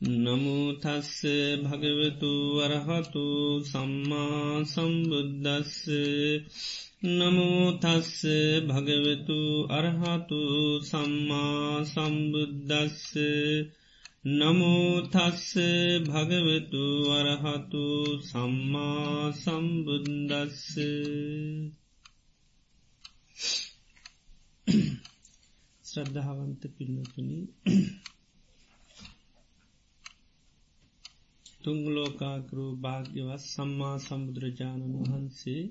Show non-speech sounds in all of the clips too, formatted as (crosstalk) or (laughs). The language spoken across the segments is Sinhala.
නමුතස්ස භගවතු වරහතු සම්මා සම්බුද්ධස්ස නමුතස්ස භගවතු අරහතු සම්මා සම්බුද්ධස්ස නමුතස්ස භගවතු වරහතු සම්මා සම්බුද්දස්ස. ශ්‍රද්ධාවන්ත පින්නතුනි තුංලෝකාකරු භාග්‍යවත් සම්මා සම්බුදුරජාණන් වහන්සේ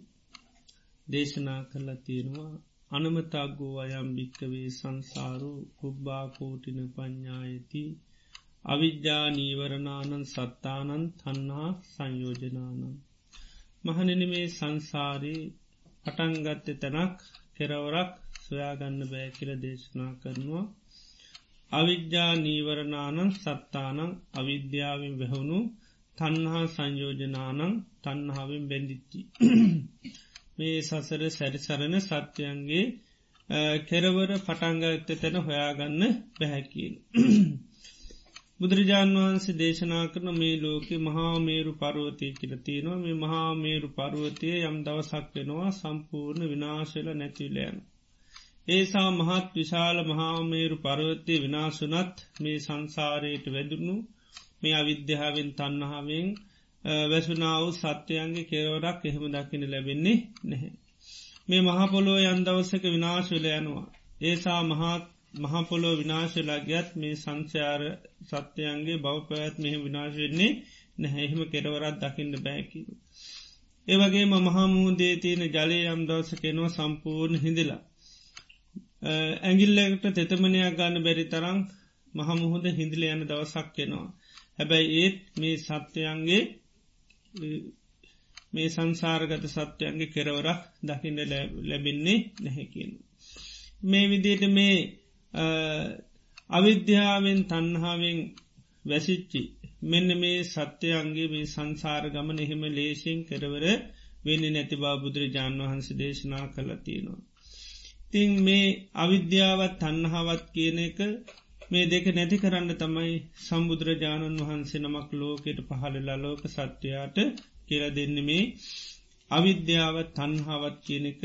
දේශනා කරලා තියෙනවා අනමතාගෝ අයම් භික්කවේ සංසාරු කුබ්බාකෝටින පඤ්ඥායති අවිද්‍යා නීවරණානන් සත්තානන් තන්නා සංයෝජනානන්. මහනෙන මේ සංසාරී පටන්ගත්ත තැනක් කෙරවරක් සොයාගන්න බෑ කියල දේශනා කරනවා. අවිද්‍යා නීවරණානන් සත්තානං අවිද්‍යාවෙන් වැහුණු තන්හා සංයෝජනානං තන්හාාවෙන් බැඳිච්චි. (coughs) මේ සසර සැරිසරණ සත්‍යයන්ගේ කෙරවර පටංගත්ත තැන හොයාගන්න බැහැකින්. (coughs) බුදුරජාණන් වහන්සේ දේශනා කරන මේ ලෝකෙ මහාමේරු පරුවතය කියලතිනවා මේ මහාමේරු පරුවතය යම් දවසක් වෙනවා සම්පූර්ණ විනාශල නැතිවලයන. ඒසා මහත් විශාල මහාමේරු පරුවතය විනාශනත් මේ සංසාරයට වැදුණු මේ අවිද්‍යාවෙන් තන්නහාවෙන් වැසුනාව සත්‍යයන්ගේ කෙරවරක් එහෙම දකින ලැබෙන්නේ නැහැ. මේ මහපොලෝ යන්දවසක විනාශවල යනවා. ඒසා මහත් මහපොලෝ විනාශලා ගත් මේ සංසයාර සත්‍යයන්ගේ බව පැත් මෙහ විනාශවෙන්නේ නැහැහිම කෙරවරත් දකින්න බෑකිව. ඒවගේ මහමූදේ තියෙන ජලය යම් දවසකෙනවා සම්පූර්ණ හිඳලා. ඇගිල්ලකට තෙතමනයක් ගන්න බැරි තරං මහමුහොද හිඳල යන දවසක් කෙනවා. හැබැයි ඒත් මේ සත්‍යයන්ගේ මේ සංසාරගත සත්‍යයන්ගේ කෙරවරක් දකින්න ලැබෙන්නේ නැහැකිෙන. මේ විදියට මේ අවිද්‍යාවෙන් තන්හාාවෙන් වැසිච්චි මෙන්න මේ සත්‍යයන්ගේ මේ සංසාර ගමන එහෙම ලේසින් කරවර වෙන්න නැති බා බුදුරජාණන් වහන්ස දේශනා කළතිනවා. තිං මේ අවිද්‍යාවත් තන්නහාවත් කියන එක මේ දෙක නැති කරන්න තමයි සම්බුදුරජාණන් වහන්සේ නමක් ලෝකෙට පහළලා ලෝක සත්‍යයාට කියල දෙන්න මේ අවිද්‍යාවත් තන්හාවත් කියන එක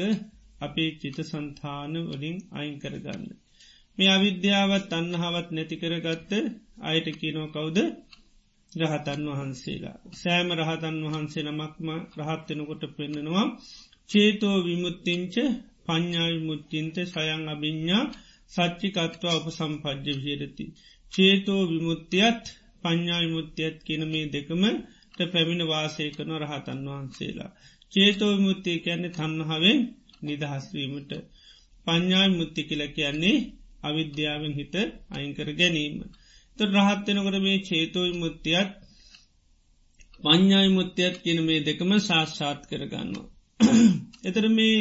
අපේ චිත සන්තාන වලින් අයින් කරගන්න. මේ අවිද්‍යාවත් අන්නහාවත් නැතිකරගත්ත අයට කියනෝ කවුද රහතන් වහන්සේලා. සෑම රහතන් වහන්සේ නමක්ම රහත්වෙනකොට පෙන්නෙනවා චේතෝ විමුත්තිංච පඤ්ඥාවි මුත්තින්ත සයං අභිඤ්ඥා සච්චිකත්ව අප සම්පජ්්‍ය විහිරති. චේතෝ විමුත්තියත් පඤ්ඥාවි මුත්තියත් කියන මේ දෙකම පැමිණ වාසය කරන රහතන් වහන්සේලා. චේතෝ විමුත්තිය කියන්නේ තන්නහාවෙන් නිදහස්වීමට පඤ්ඥායි මුත්ති කියල කියන්නේ අවිද්‍යාවෙන් හිත අයිංකර ගැනීම. ත රහත්වෙනකට මේ චේතෝයි මුත්තියත් පඤ්ඥායි මුත්‍යයත් කියන මේ දෙකම ශාස්සාත් කරගන්නවා. එතර මේ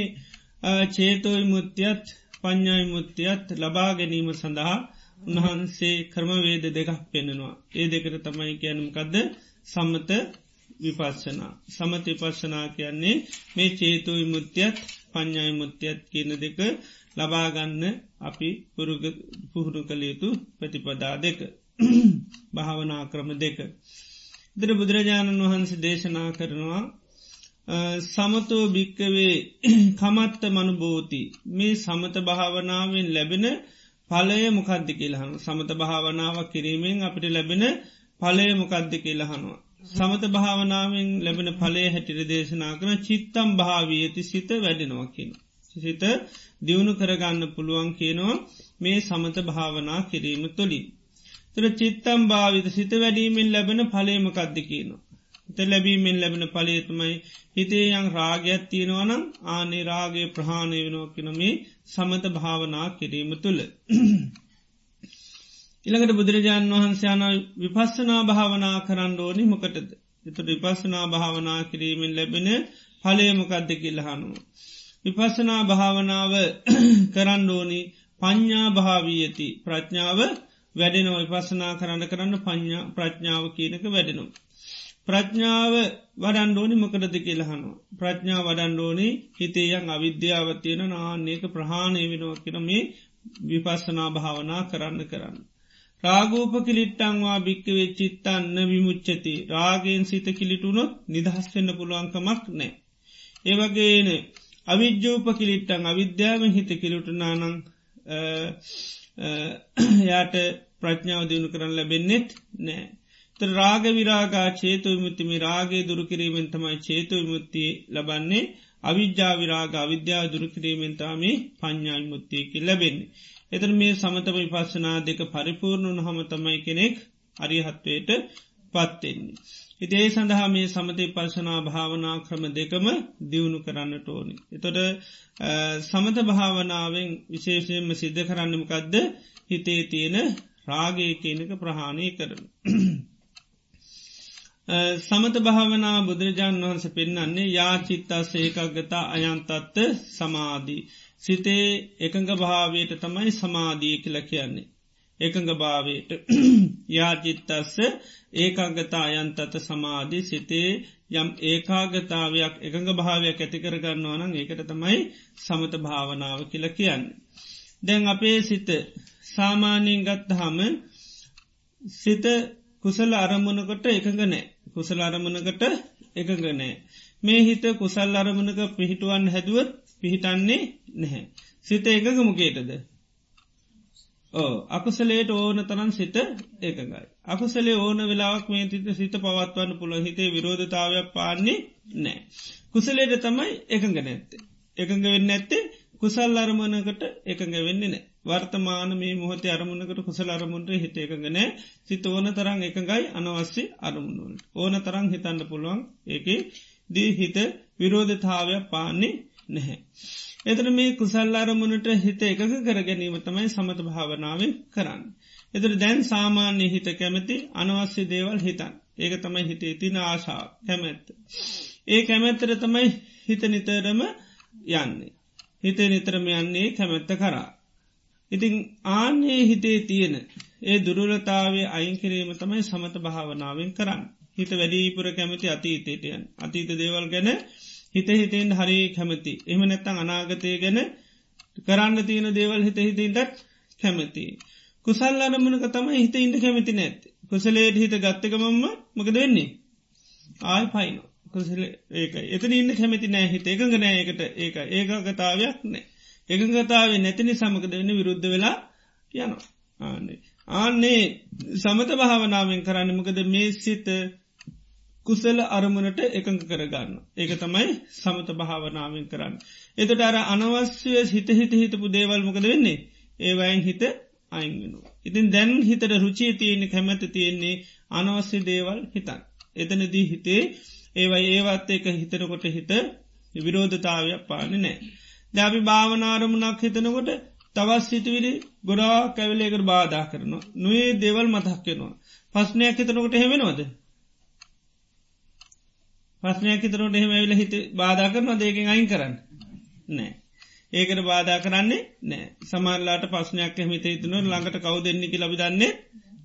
චේතෝයි මුත්‍යත් පඤ්ඥායි මුත්‍යයත් ලබා ගැනීම සඳහා උන්වහන්සේ ක්‍රමවේද දෙකක් පෙන්නවා. ඒ දෙකර තමයි කියනමකදද සම්මත විපස්සනා. සමත විපස්සනා කියන්නේ මේ චේතෝයි මුත්‍යත් පඤ්ඥායි මුත්‍යත් කියන දෙක ලබාගන්න අපි පුහුණු කළ යුතු ප්‍රතිපදා දෙක භාවනා ක්‍රම දෙක. දර බුදුරජාණන් වහන්සේ දේශනා කරනවා සමතෝ භික්කවේ කමත්ත මනුබෝති මේ සමත භාවනාවෙන් ලැබෙන පලය මොකද්දි කියලහන සමත භාවනාව කිරීමෙන් අපිට ලැබෙන පලය මොකද්දි කියලහනවා. සමත භාවනාවෙන් ලැබෙන පලේ හැටිර දේශනා කරන චිත්තම් භාවී ඇති සිත වැඩෙනවා කියන. සිත දියුණු කරගන්න පුළුවන් කියනවා මේ සමත භාවනා කිරීම තුළින්. තර චිත්තම් භාවිත සිත වැඩීමෙන් ලැබෙන පලේමකද්ද කියනවා. ත ලැබීමෙන් ලැබෙන පලේතුමයි හිතේ යං රාගයක් තියෙනවනම් ආනේ රාගේ ප්‍රහාණය වෙනවා කිනොමේ සමත භාවනා කිරීම තුළ. ඉළඟට බුදුරජාණන් වහන්සේයන විපස්සනා භාවනා කරන්න ඕනි මොකටද. එතුට විපස්සනා භාවනා කිරීමෙන් ලැබෙන පලේමකද්ද කිල්ලහනුව. විපස්සනා භාවනාව කරන්න ඕනි පඤ්ඥා භාවී ඇති ප්‍රඥාව වැඩෙනව විපස්සනා කරන්න කරන්න පඥා ප්‍රඥාව කියනක වැඩෙනවා. ප්‍රඥාව වඩන්ඩෝනි මොකටද කියලහනවා. ප්‍රඥා වඩන්ඩෝනි හිතේයන් අවිද්‍යාවතියන නාන්නේක ප්‍රහාණය වෙනවා කියන මේ විපස්සනා භාවනා කරන්න කරන්න. රාගූප කිලිට්ටංවා භික්කවේ චිත්තන්න විමුච්චති රාගෙන් සිත කිලිටුනොත් නිදහස් වෙන්න පුළුවන්කමක් නෑ. ඒවගේන අවිද්‍යෝප කිලිට්ටං අවිද්‍යාවෙන් හිත කිලුටනානං යාට ප්‍රඥාව දියුණු කරන්න ලැබෙන්නෙත් නෑ. රාග විරාගා චේතු විමුත්තිමි රාගේ දුරුකිරීමෙන් තමයි චේතු විමුත්තිය ලබන්නේ අවිද්‍යා විරාග අවිද්‍යා දුරුකිරීමෙන්තාමි පඥ්ඥා මුත්තියකි ලැබෙන්නේ. එතර මේ සමතම විපස්සනා දෙක පරිපූර්ණුන් හම තමයි කෙනෙක් අරිහත්වයට පත්වෙන්නේ. ඉතේ සඳහා මේ සමතය පර්ශනා භාවනා ක්‍රම දෙකම දියුණු කරන්නට ඕනි. එතොට සමත භාවනාවෙන් විශේෂයෙන්ම සිද්ධ කරන්නමකක්ද හිතේ තියෙන රාගය කියනක ප්‍රහාණය කරන. සමත භාවනා බුදුරජාණන් වහන්ස පෙන්න්නන්නේ යාචිත්තා සේකගතා අයන්තත්ත සමාධී. සිතේ එකඟ භාවයට තමයි සමාධිය කියල කියන්නේ. එකඟ භාවයට (clears throat) යාචිත්තස්ස ඒකාගතා අයන්තත සමාධි සිතේ යම් ඒකාගතාවයක් එකඟ භාවයක් ඇතිකරගන්නවා නම් ඒකට තමයි සමත භාවනාව කියල කියන්නේ. දැන් අපේ සිත සාමානයෙන් ගත්තහම සිත කුසල අරමුණකට එකඟ නෑ කුසල අරමුණකට එකඟ නෑ මේ හිත කුසල් අරමුණක පිහිටුවන් හැදුවත් පිහිටන්නේ නැහැ. සිත එකගමුකේටද. ඕ අකුසලේට ඕන තරන් සිත ඒකගයි. අකුසලේ ඕන වෙලාක් මේ තිත සිත පවත්වන්න පුළ හිතේ විරෝධතාවයක් පාන්නේ නෑ. කුසලේට තමයි එකඟ නැත්තේ. එකඟ වෙන්න ඇත්තේ කුසල් අරමුණකට එකඟ වෙන්නේ නෑ. වර්තමාන මේ මොහොත අරමුණකට කුසල අරමුණට හිත එකඟනෑ සිත ඕන තරං එකඟයි අනවස්සේ අරමුණුවලට. ඕන තරං හිතන්න පුළුවන් ඒක දී හිත විරෝධතාවයක් පාන්නේ නැහැ. එතන මේ කුසල්ලාරමුණට හිත එකක කර ගැනීම තමයි සමත භාවනාවෙන් කරන්න. එතර දැන් සාමාන්‍ය හිත කැමති අනවස්්‍ය දේවල් හිතන්. ඒක තමයි හිතේ තින ආශාව කැමැත්ත. ඒ කැමැත්තර තමයි හිත නිතරම යන්නේ. හිතේ නිතරම යන්නේ කැමැත්ත කරා. ඉතිං ආන්නේ හිතේ තියෙන ඒ දුරුලතාවේ අයිංකිරීම තමයි සමත භාවනාවෙන් කරන්න. හිත වැඩීපුර කැමති අතීතයටයන් අතීත දේවල් ගැන හිත හිතෙන් හරි කැමති. එම නැත්තං අනාගතය ගැන කරන්න තියෙන දේවල් හිත හිතන්ටත් කැමති. කුසල් අරමුණක තම හිත ඉට කැමති නැත්. කුසලේට හිත ගත්තකමම්ම මකද වෙන්නේ. ආය පයින කුසල ඒක එතන ඉන්න කැමති නෑ හිත එකඟ නෑයකට ඒක ඒකගතාවයක් නෑ. එකගතාව නැතිනි සමකද වෙන්න විරුද්ධ වෙලා යනවා. ආන්නේ. ආන්නේ සමත භාවනාවෙන් කරන්නමකද මේ සිත කුසල අරමුණට එකඟ කරගන්න. ඒක තමයි සමත භාවනාවෙන් කරන්න. එතට අර අනවස්්‍යය හිත හිත හිතපු දේවල්මකද වෙන්නේ. ඒවයින් හිත අයිංගෙන. ඉතින් දැන් හිතට රුචිය තියෙන්නේ කැමැත තියෙන්නේ අනවස්්‍ය දේවල් හිතන්. එතනදී හිතේ ඒවයි ඒවත් එක හිතනකොට හිත විරෝධතාවයක් පාන නෑ. දැබි භාවනාරමුණක් හිතනකොට තවස් සිතුවිලි ගොඩා කැවලේකට බාධා කරනවා. නොේ දේවල් මතක්කෙනවා. පස්්නයක් හිතනකොට හෙමෙනවද. ප්‍රශ්නයක් හිතරට එහෙම ඇවිල හිත බාධා කරනවා දෙකින් අයින් කරන්න. නෑ. ඒකට බාධා කරන්නේ නෑ. සමල්ලාට පස්නයක් හිත හිතන ළඟට කවු දෙන්නෙකි ලබිදන්නේ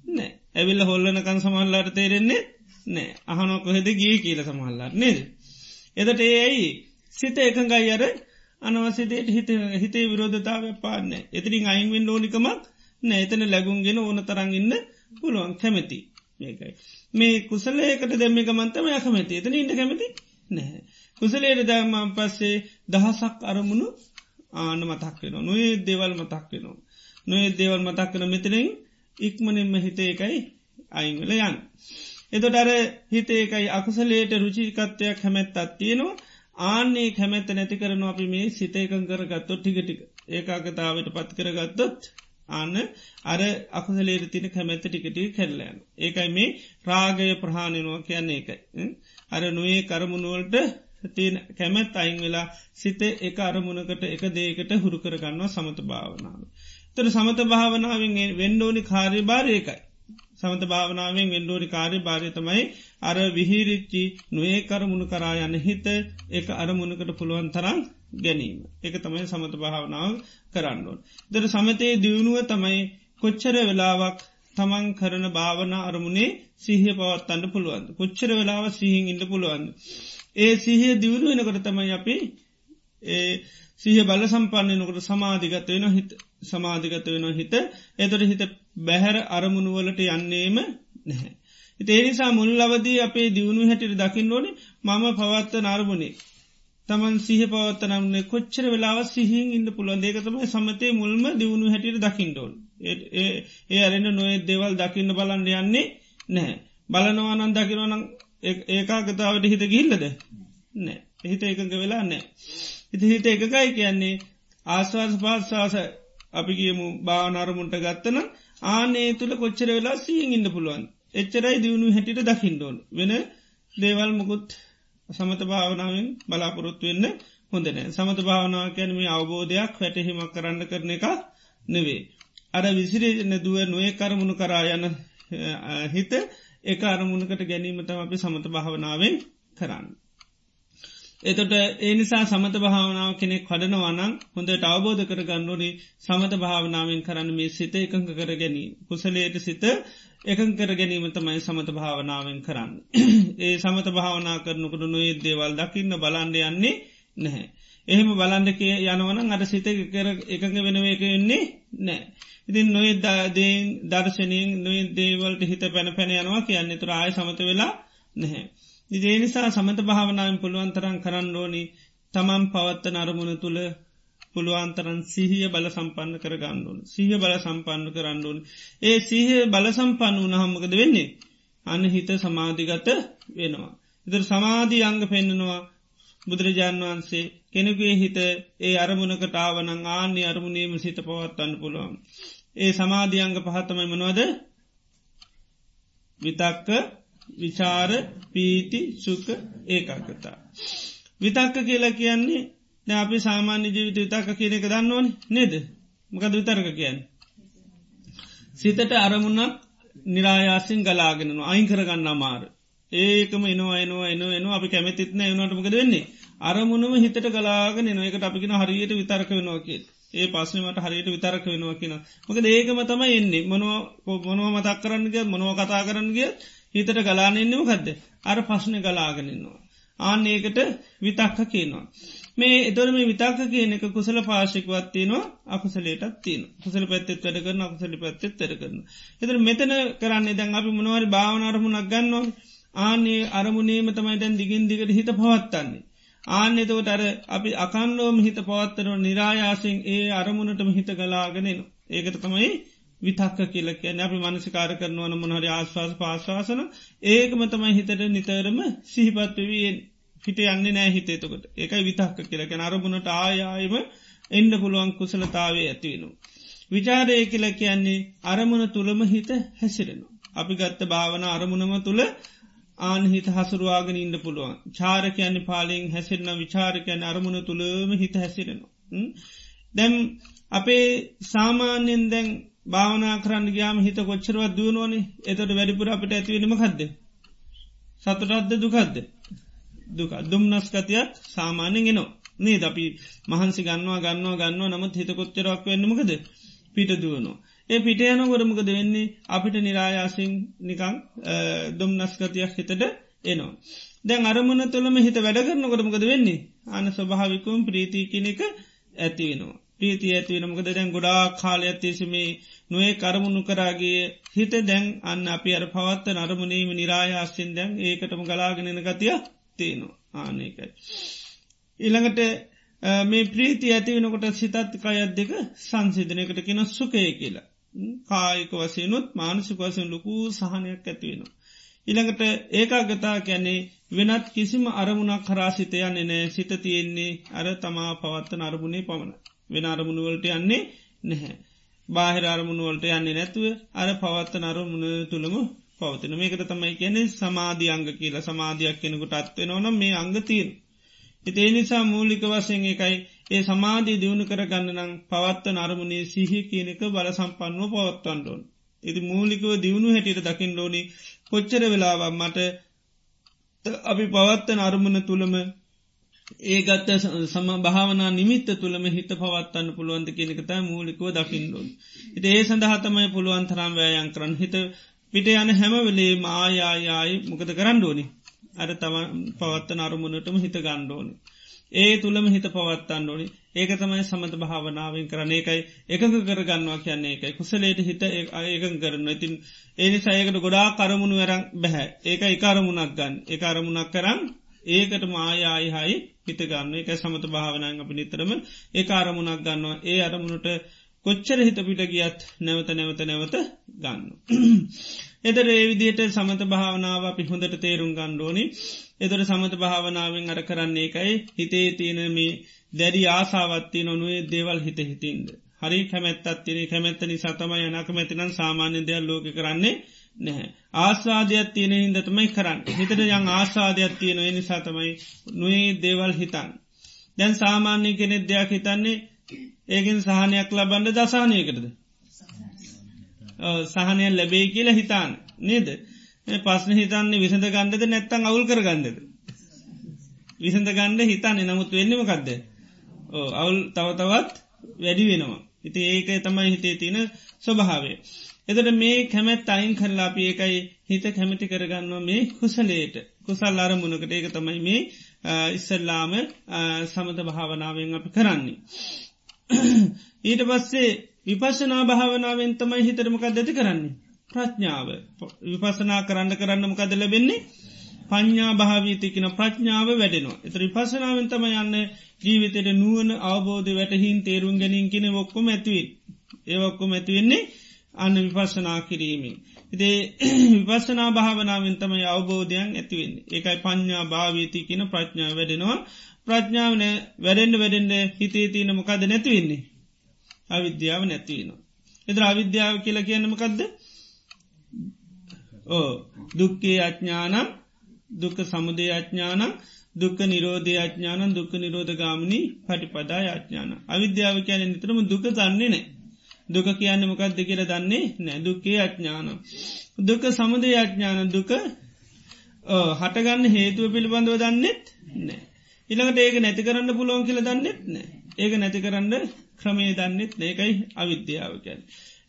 නෑ. ඇවිල්ල හොල්ලනකන් සමල්ලාට තේරෙන්නේ නෑ. අහනොක හෙද ගිය කියල සමහල්ලාට නේද? එදට ඒ ඇයි සිත එකඟයි? අර අනවසදයට හිත හිතේ විරෝධතාව පාන්න එතිරින් අයින්වෙන් ඕනිකමක් නෑ එතන ලැගුන්ගෙන ඕන තරංගන්න පුළුවන් කැමැති මේකයි. මේ කුසලේකට දෙම ගමන්තම යකමැති එතන ඉට කැමති නැහැ. කුසලේට දෑමන් පස්සේ දහසක් අරමුණු ආන මතක් වෙන නොේ දේවල් මතක් වෙනවා. නොේ දේවල් මතක් කන මෙතනින් ඉක්මනින්ම හිතේකයි අයිංවල යන්. එතොට අර හිතේකයි අකුසලේට රුචිකත්වයක් හැමැත්තත් තියෙනවා ආන්නේ කැමැත්ත නැති කරන අපි මේ සිතේකං කරගත්තොත් ටිකටික ඒකාගතාවට පත් කරගත්තොත් අන්න අර අකුසලේට තින කැමැත්ත ටිකටි කැල්ලෑන. ඒකයි මේ රාගය ප්‍රහාණනවා කියන්නේ එකයි. අර නොයේ කරමුණුවලට තින කැමැත් අයින් වෙලා සිත එක අරමුණකට එක දේකට හුරු කරගන්නවා සමත භාවනාව. තර සමත භාවනාවෙන් වෙන්ඩෝනි කාර්ය භාරයකයි. සමත භාවනාවෙන් වෙන්ඩෝනි කාර්ය භාරය තමයි අර විහිරිච්චි නොඒ කරමුණු කරා යන හිත එක අරමුණකට පුළුවන් තරම් ගැනීම. එක තමයි සමත භාවනාව කරන්නඩුවන්. දර සමතයේ දියුණුව තමයි කොච්චර වෙලාවක් තමන් කරන භාවන අරමුණේ සිහිය පවත්තන්න පුළුවන්ද. කොච්චර වෙලාව සිහින් ඉන්න පුළුවන්ද. ඒ සිහිය දියුණු වෙනකොට තමයි අපි ඒ සිහ බල සම්පන්නනකට සමාධිගත වෙන හිත සමාධිගත වෙන හිත එතොට හිත බැහැර අරමුණුවලට යන්නේම නැහැ. ඒ නිසා මුල් අවදී අපේ දියුණු හැටිට දකින්න ඕනි මම පවත්ත නර්මුණේ. තමන් සිහ පවත්තනම්න්නේ කොච්චර වෙලාව සිහින් ඉන්න පුළුවන් දේකතම සමතය මුල්ම දියුණු හැටියට දකිින්ඩෝන්. ඒ අරෙන නොේ දෙවල් දකින්න බලන්න යන්නේ නැහැ. බලනවානන් දකිනවනම් ඒකාගතාවට හිත ගිල්ලද නෑ හිත එකක වෙලා නෑ. ඉති හිත එකකයි කියන්නේ ආස්වාස පාස්වාස අපි කියමු භාවනරමුන්ට ගත්තන ආනේ තුළ කොච්චර වෙලා සීන් ඉන්න පුළුවන්. එච්චරයි දියුණු හැටිට දකිින්ඩෝන් වෙන දේවල් මුකුත් සමත භාවනාවෙන් බලාපොරොත්තු වෙන්න හොඳනෑ සමත භාවනාව කැනම අවබෝධයක් වැටහිමක් කරන්න කරන එක නෙවේ. අර විසිරේන දුව නොය කරමුණු කරා යන හිත එක අරමුණකට ගැනීමතම අපි සමත භාවනාවෙන් කරන්න. එතොට ඒ නිසා සමත භාවනාව කෙනෙක් කඩනවනං හොඳට අවබෝධ කර ගන්නඩුවනි සමත භාවනාවෙන් කරන්න මේ සිත එකංක කර ගැනී. කුසලයට සිත එකං කර ගැනීම තමයි සමත භාවනාවෙන් කරන්න. (clears throat) ඒ සමත භාවනා කරනකට නොේ දේවල් දකින්න බලන්ඩ යන්නේ නැහැ. එහෙම බලන්ඩක යනවන අට සිත කර එකඟ වෙනව එක වෙන්නේ නෑ. ඉතින් නොේ දර්ශනයෙන් නොේ දේවල්ට හිත පැන පැන යනවා කියන්නේ තුර ආය සමත වෙලා නැහැ. ඉදේ නිසා සමත භාවනාවෙන් පුළුවන්තරන් කරන්න ඕනි. තමන් පවත්ත නරමුණ තුළ පුළුවන්තරන් සිහිය බල සම්පන්න කර ගණ්ඩුවන් සිහ බල සම්පන්න කරන්නුවන් ඒ සිහ බල සම්පන්න වනහම්මකද වෙන්නේ? අන්න හිත සමාධිගත වෙනවා. ඉදර සමාධී අංග පෙන්න්නනවා බුදුරජාණන් වහන්සේ. කෙනෙකුේ හිත ඒ අරමුණකට ආවනං ආන්‍ය අරමුණේම සිත පවත්වන්න පුළුවන්. ඒ සමාධියංග පහත්තමයි මනවද? විතක්ක විචාර පීති සුක ඒකාකතා. විතක්ක කියලා කියන්නේ න අපි සාමාන්‍ය ජීවිත විතක්ක කියන එක දන්නවන නේද මකද විතරක කියන්න. සිතට අරමුණක් නිරායාසින් ගලාගෙනනු අයින් කරගන්න මාර. ඒකම එනවා එනවා එන එනවා අපි කැමතිත්න එනටමකද වෙන්නේ. අරමුණම හිතට ගලාගෙන එනකට අපිගෙන හරියට විතරක වෙනවා කිය. ඒ පස්සනමට හරියට විතරක වෙනවා කියෙන. මකද ඒකම තමයි එන්නේ මොනව මොනව මතක් කරන්නගේ මොනව කතා කරන්නගේ හිතට ගලානෙන්නෙම කදද අර පශ්න ගලාගෙනන්නවා. ආන්න ඒකට විතක්ක කියනවා. මේ එතොර මේ විතක්ක කියනක කුසල පාශිකවත් තියනවා අකුසලේටත් තියන කුසල පැත්තෙත් වැඩ කරන අකුසලි පැත්තෙත් තර කරන. එතර මෙතන කරන්නේ දැන් අපි මොනවරි භාවනරමුණක් ගන්නවා ආනේ අරමුණේම තමයි දැන් දිගින් දිගට හිත පවත්තන්නේ. ආන්‍යතවට අර අපි අකන්නෝම හිත පවත්තරව නිරායාසිෙන් ඒ අරමුණටම හිත ගලාගෙනෙන. ඒකට තමයි විතක්ක කියලක නැපි මනසිකාර කරනවන මොහරි ආශවාස පාශවාසන ඒකම තමයි හිතට නිතරම සිහිපත්වවීෙන් හිට යන්නේ නෑ හිතේතකොට ඒකයි විතක්ක කියලක අරමුණට ආයායම එන්න පුළුවන් කුසලතාවේ ඇතිවෙනු. විචාරය කියල කියන්නේ අරමුණ තුළම හිත හැසිරෙනු. අපි ගත්ත භාවන අරමුණම තුළ ආනහිත හසුරුවාගෙන ඉන්න පුළුවන් චාරකයන්නේ පාලිෙන් හැසිරන විචාරකයන අරමුණ තුළම හිත හැසිරෙනවා. දැම් අපේ සාමාන්‍යෙන් දැන් භාවනා කරන්න ගයාම හිත කොච්චරවත් දුවනුවනේ එතට වැඩිපුර අපිට ඇතිවෙනීම කක්ද. සතුටත්ද දුකක්ද. දුක දුම්නස්කතියක් සාමාන්‍යෙන් ගෙනවා. නේද අපි මහන්සි ගන්නවා ගන්නවා ගන්නවා නමුත් හිත කොච්චරක් වෙන්නමකද පිට දුවනවා. ඒ පිට යන ගොරමකද වෙන්නේ අපිට නිරායාසින් නිකං දුම්නස්කතියක් හිතට එනවා. දැන් අරමුණ තුළම හිත වැඩ කරන ගොරමකද වෙන්නේ අන ස්වභාවිකුම් ප්‍රීති කෙනෙක ඇතිවෙනවා. ප්‍රීති ඇතිවෙනමකද දැන් ගොඩා කාලය ඇත්තේසමේ නොේ කරමුණු කරාගේ හිත දැන් අන්න අපි අර පවත්ත නරමුණේම නිරායාස්යෙන් දැන් ඒකටම ගලාගෙනන ගතිය තියෙනවා ආනකයි. ඉළඟට මේ ප්‍රීති ඇතිවෙනකොට සිතත් අයත් දෙක සංසිධනයකට කියෙන සුකය කියලා. කායික වසයනුත් මානසික වසයෙන් ලොකු සහනයක් ඇතිවෙනවා. ඉළඟට ඒකාගතා කැන්නේ වෙනත් කිසිම අරමුණක් කරාසිතයන්නේ නෑ සිත තියෙන්නේ අර තමා පවත්ත නරමුණේ පමණ වෙන අරමුණුවලට යන්නේ නැහැ. බාහිර අරමුණුවලට යන්නේ නැතුව අර පවත්ත නරමුණ තුළම පවතින මේකට තමයි කියන්නේ සමාධි අංග කියලා සමාධයක් කෙනෙකුට අත්වෙනවන මේ අංගතීන්. ඉතේ නිසා මූලික වසයෙන් එකයි ඒ සමාධී දියුණු කරගන්න නම් පවත්ත නරමුණේ සිහි කියනක බල සම්පන්නුව පවත්වන්ඩෝන්. ඉති මූලිකව දියුණු හැටියට දකිින් ලෝනි කොච්චර වෙලාවක් මට අපි පවත්ත නරමුණ තුළම ඒ ගත්ත සම භාවනා නිමිත්ත තුළම හිත පවත්තන්න පුළුවන්ද කෙනෙකත මූලිකව දකිින්ඩුවන්. ඉති ඒ සඳහතමයි පුළුවන් තරම් වෑයන් කරන්න. හිත පිට යන හැම වෙලේ මායායායි මොකද කරන්න ඕනි. අර තම පවත්ත නරමුණටම හිත ගණ්ඩෝනි. ඒ තුළම හිත පවත්තන්න ඕනි. ඒක තමයි සමත භාවනාවෙන් කරන ඒකයි එකක කරගන්නවා කියන්නේ එකයි කුසලේට හිත ඒකන් කරන්න ඉතින් ඒනි සයකට ගොඩා කරමුණු වැරම් බැහැ ඒක එකරමුණක් ගන්න. එක අරමුණක් කරන්න ඒකට මායායි හයි හිත ගන්න. එක සමත භාවනාව අපි නිතරම ඒ අරමුණක් ගන්නවා. ඒ අරමුණට කොච්චර හිත පිට ගියත් නැවත නැවත නැවත ගන්න. එදර ඒවිදියට සමත භාවනාව අපි හොඳට තේරුම් ගණ්ඩෝනි එදර සමත භාවනාවෙන් අර කරන්නේ එකයි හිතේ තියෙනම දැඩි ආසාවත්ති නොනුවේ දේවල් හිත හිතින්ද. හරි කැමැත්තත් තිනේ කැමැත්ත නිසා තමයි යනක මැතිනම් සාමාන්‍ය දෙයක් ලෝක කරන්නේ. නැහැ. ආස්වාදයක් තියෙන හින්දතමයි කරන්න. හිතට යං ආස්වාදයක් තියෙන නිසා තමයි නොේ දේවල් හිතන්. දැන් සාමාන්‍ය කෙනෙක් දෙයක් හිතන්නේ ඒකින් සහනයක් ලබන්ඩ දසානයකටද. සහනය ලැබේ කියලා හිතාන් නේද. පස්න හිතන්නේ විසඳ ගන්ධද නැත්තං අවුල් කර ගන්ධද. විසඳ ගණ්ඩ හිතන්නේ නමුත් වෙන්නමකක්ද. අවුල් තවතවත් වැඩි වෙනවා. ඉති ඒක තමයි හිතේ තියෙන ස්වභාවේ. එතට මේ කැමැත් අයින් කරලාපි ඒකයි හිත කැමති කරගන්නවා මේ කුසලේට කුසල් අරමුණකට ඒක තමයි මේ ඉස්සල්ලාම සමත භාවනාවෙන් අපි කරන්නේ. ඊට පස්සේ විපශනා භාවනාවෙන් තමයි හිතරමකක් දැති කරන්නේ. ප්‍රඥාව විපසනා කරන්න කරන්නමකද ලැබෙන්නේ පඥා භාවීතිකන ප්‍රඥාව වැඩෙනවා. එත විපසනාවෙන් තම යන්න ජීවිතයට නුවන අවබෝධ වැටහින් තේරුම් ගැනින් කෙන ඔක්කොම ඇතිවේ. ඒ ඔක්කොම ඇතිවෙන්නේ අන්න විපස්සනා කිරීමෙන්. ඉදේ (clears throat) විපස්සනා භාවනාවෙන් තමයි අවබෝධයන් ඇතිවෙන්නේ. ඒකයි පඥා භාවීති කියන ප්‍රඥාව වැඩෙනවා ප්‍රඥාවන වැඩෙන්ඩ වැඩෙන්ඩ හිතේ තියන මොකද නැතිවෙන්නේ. අවිද්‍යාව නැතිවෙනවා. එදර අවිද්‍යාව කියලා කියන්නමකක්ද ඕ දුක්කේ අඥානම් දුක සමුදේ අඥානම් දුක්ක නිරෝධය අඥානන් දුක්ක නිරෝධ ගාමනි පටිපදා අඥාන. අවිද්‍යාව කියන නිතරම දුක දන්නේ නෑ. දුක කියන්න මොකක්ද කියර දන්නේ නෑ දුක්කේ අඥාන. දුක සමුදේ අඥාන දුක හටගන්න හේතුව පිළිබඳව දන්නෙත් නෑ. ඉළඟට ඒක නැති කරන්න පුළුවන් කියල දන්නෙත් නෑ ඒක නැති කරන්න ක්‍රමේ දන්නෙත් නේකයි අවිද්‍යාවකැන්.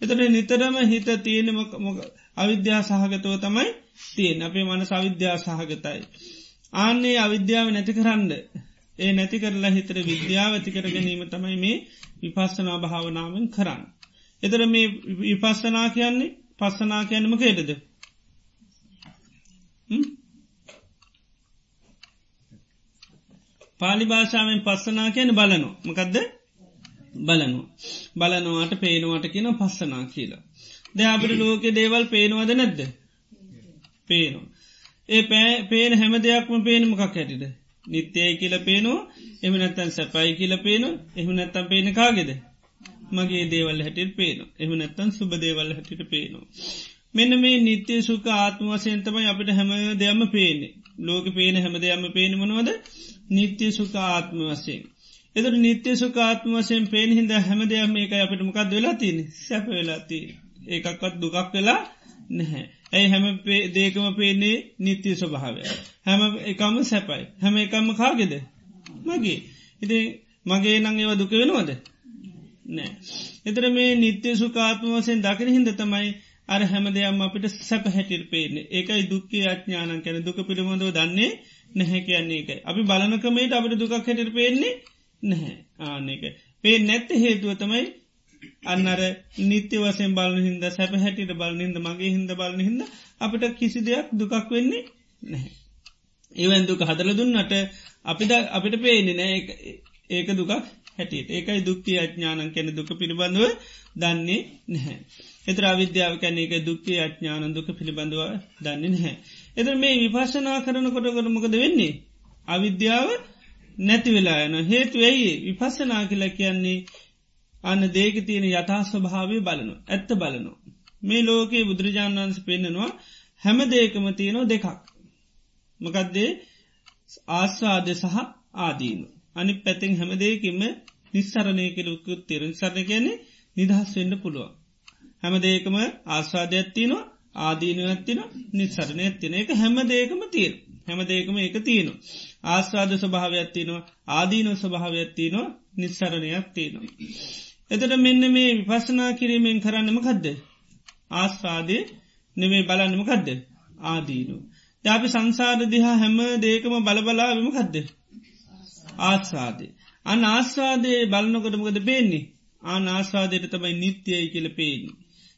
එතට නිතරම හිත තියෙන මොක අවිද්‍යා සහගතව තමයි තියෙන් අපේ මනස අවිද්‍යා සහගතයි. ආන්නේ අවිද්‍යාව නැති කරන්න ඒ නැති කරලා හිතර විද්‍යාව ඇති කර ගැනීම තමයි මේ විපස්සනා භාවනාවෙන් කරන්න. එතර මේ විපස්සනා කියන්නේ පස්සනා කියන්නම කේටද. පාලි භාෂාවෙන් පස්සනා කියන බලනු මකදද බලනු බලනවාට පේනවාට කියන පස්සනා කියලා. ද අපට ලෝක දේවල් පේනවාද නැද්ද පේනවා. ඒ පෑ පේන හැම දෙයක්ම පේනමකක් හැටිද. නිත්‍යය කියල පේනවා එම නැත්තන් සැපයි කියල පේන එහම නැත්තම් පේන කාගෙද. මගේ දේවල් හැටිට පේන එහම නැත්තන් සුබ දේවල් හැටිට පේනවා. මෙන්න මේ නිත්‍ය සුක ආත්ම වසයන්තමයි අපිට හැම දෙයක්ම පේන්නේ ලෝක පේන හැම දෙයක්ම පේනමනවද නිත්‍ය සුක ආත්ම වසයෙන්. එදර නිත්‍ය සුකාත්ම වසයෙන් පේන හිද හැම දෙයක් මේක අපිට මොකක්ද වෙලා තින සැප වෙලාති ඒකක්වත් දුකක් වෙලා නැහැ. ඇයි හැම දේකම පේන්නේ නිත්‍ය ස්වභාවය. හැම එකම සැපයි. හැම එකම්ම කාගෙද. මගේ. ඉති මගේ නං ඒව දුක වෙනවද. නෑ. එතර මේ නිත්‍ය සුකාත්ම වසයෙන් දකින හිද තමයි අර හැම දෙයක්ම අපිට සැප හැටිර් පේන්නේ ඒකයි දුක්කේ අඥානන් කැන දුක පිළිබඳව දන්නේ නැහැ කියන්නේ එකයි. අපි බලනකමේට අපට දුකක් හැටිට පේන්නේ නැහැ ආනක. පේ නැත්ත හේතුව තමයි අන්නර නිත්‍ය වසෙන් බලන හිද සැප හැටිට බලන හිද මගේ හිද බලන හිද අපට කිසි දෙයක් දුකක් වෙන්නේ නැහැ. ඒවන් දුක හදල දුන්නට අපිට අපිට පේනෙ නෑ ඒක දුකක් හැටියට ඒකයි දුක්කේ අඥානන් කැන දුක පිළිබඳව දන්නේ නැහැ. එතර අවිද්‍යාව කැන එක දුක්කේ අඥාන දුක පිළිබඳව දන්නේ නැහැ. එතර මේ විපශනා කරන කොට කොටමකද වෙන්නේ. අවිද්‍යාව නැති වෙලා යන හේතු ඇයි විපස්සනා කියල කියන්නේ අන්න දේක තියෙන යථස්වභාවය බලනු ඇත්ත බලනු. මේ ලෝකයේ බුදුරජාණන් වන්ස පෙන්න්නනවා හැම දේකම තියනෝ දෙකක්. මකදදේ ආස්වාද සහ ආදීනු. අනි පැතිෙන් හැම දේකින්ම නිස්සරණය කෙලුකුත් තෙරෙන් සරණ කියන්නේ නිදහස් වෙන්න පුළුවන්. හැම දේකම ආස්වාදයක් තියනවා ආදීනුවත්තින නිස්සරණය ඇත්තින එක හැම දේකම තිීර හැම දේකම එක තියනු. ආස්වාද ස්වභාවයක් තියනවා ආදීනො ස්වභාවයක් තියනවා නිස්සරණයක් තියනවා. එතට මෙන්න මේ විපසනා කිරීමෙන් කරන්නම කදද. ආස්වාදය නෙවේ බලන්නම කදද ආදීනු. දාපි සංසාර දිහා හැම දේකම බලබලාවම කදද. ආස්වාදේ. අන ආස්වාදේ බලනකොටමකද පේන්නේ ආන ආස්වාදයට තමයි නිත්‍යයයි කියල පේන්නේ.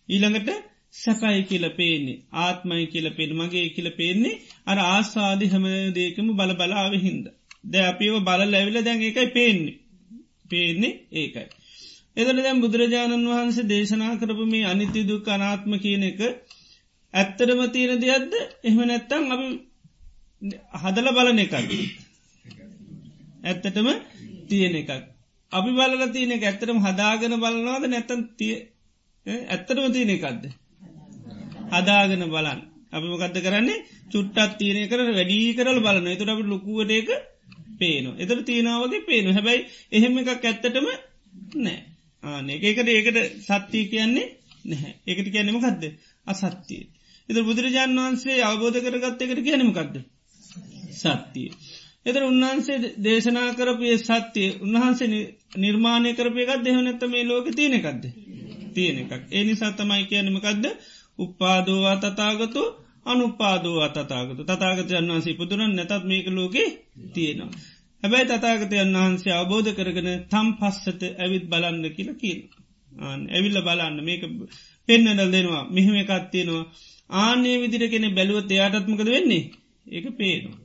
ඊළඟට සැපයි කියල පේන්නේ ආත්මයි කියල පෙන් මගේ කියල පේන්නේ අර ආස්වාදි හම දේකම බල බලාව හින්ද. ද අපිව බල ලැවිල දැන් එකයි පේන්නේ පේන්නේ ඒකයි. එදල දැම් බුදුරජාණන් වහන්සේ දේශනා කරපු මේ අනිත්‍ය දුක් අනාත්ම කියන එක ඇත්තරම තියෙන දෙයක්ද එහම නැත්තං අපි හදල බලන එකක්. ඇත්තටම තියෙන එකක්. අපි බලල තියෙන එක ඇත්තරම හදාගෙන බලනවාද නැත්තන් තිය ඇත්තටම තියෙන එකක්ද. හදාගෙන බලන් අපි මොකක්ද කරන්නේ? චුට්ටත් තියනය කර වැඩී කරල බලන එතුර අපි ලොකුවට එක පේනවා. එතර තියෙනාවගේ පේනු හැබැයි එහෙම එකක් ඇත්තටම නෑ ආනේ. ඒකට ඒකට සත්‍යය කියන්නේ නැහැ. ඒකට කියන්නම කක්ද අසත්තිය එත බුදුරජාණන් වහන්සේ අවබෝධ කරගත්ත එකට කියනමකක්ද සත්තිය එතර උන්වහන්සේ දේශනා කරපය සත්‍යය උන්වහන්සේ නිර්මාණය කරපයකත් දෙහනැත්ත මේ ලෝක තියෙන එකක්ද? තියෙන එකක්. ඒ නිසා තමයි කියනමකක්ද උපාදෝවා තතාගතු අනුපාදෝ අතතාගතු තතාගතයන් වහන්සේ පුදුරන් නැතත් මේක ලෝකෙ තියෙනවා. හැබැයි තතාගතයන් වහන්සේ අවබෝධ කරගෙන තම් පස්සත ඇවිත් බලන්න කියල කියල්. ඇවිල්ල බලන්න. මේක පෙන්නඩල් දෙනවා. මෙහෙම එකත් තියෙනවා. ආනේ විදිර කෙනෙ බැලුවත් එයාටත්මකද වෙන්නේ? ඒක පේනවා.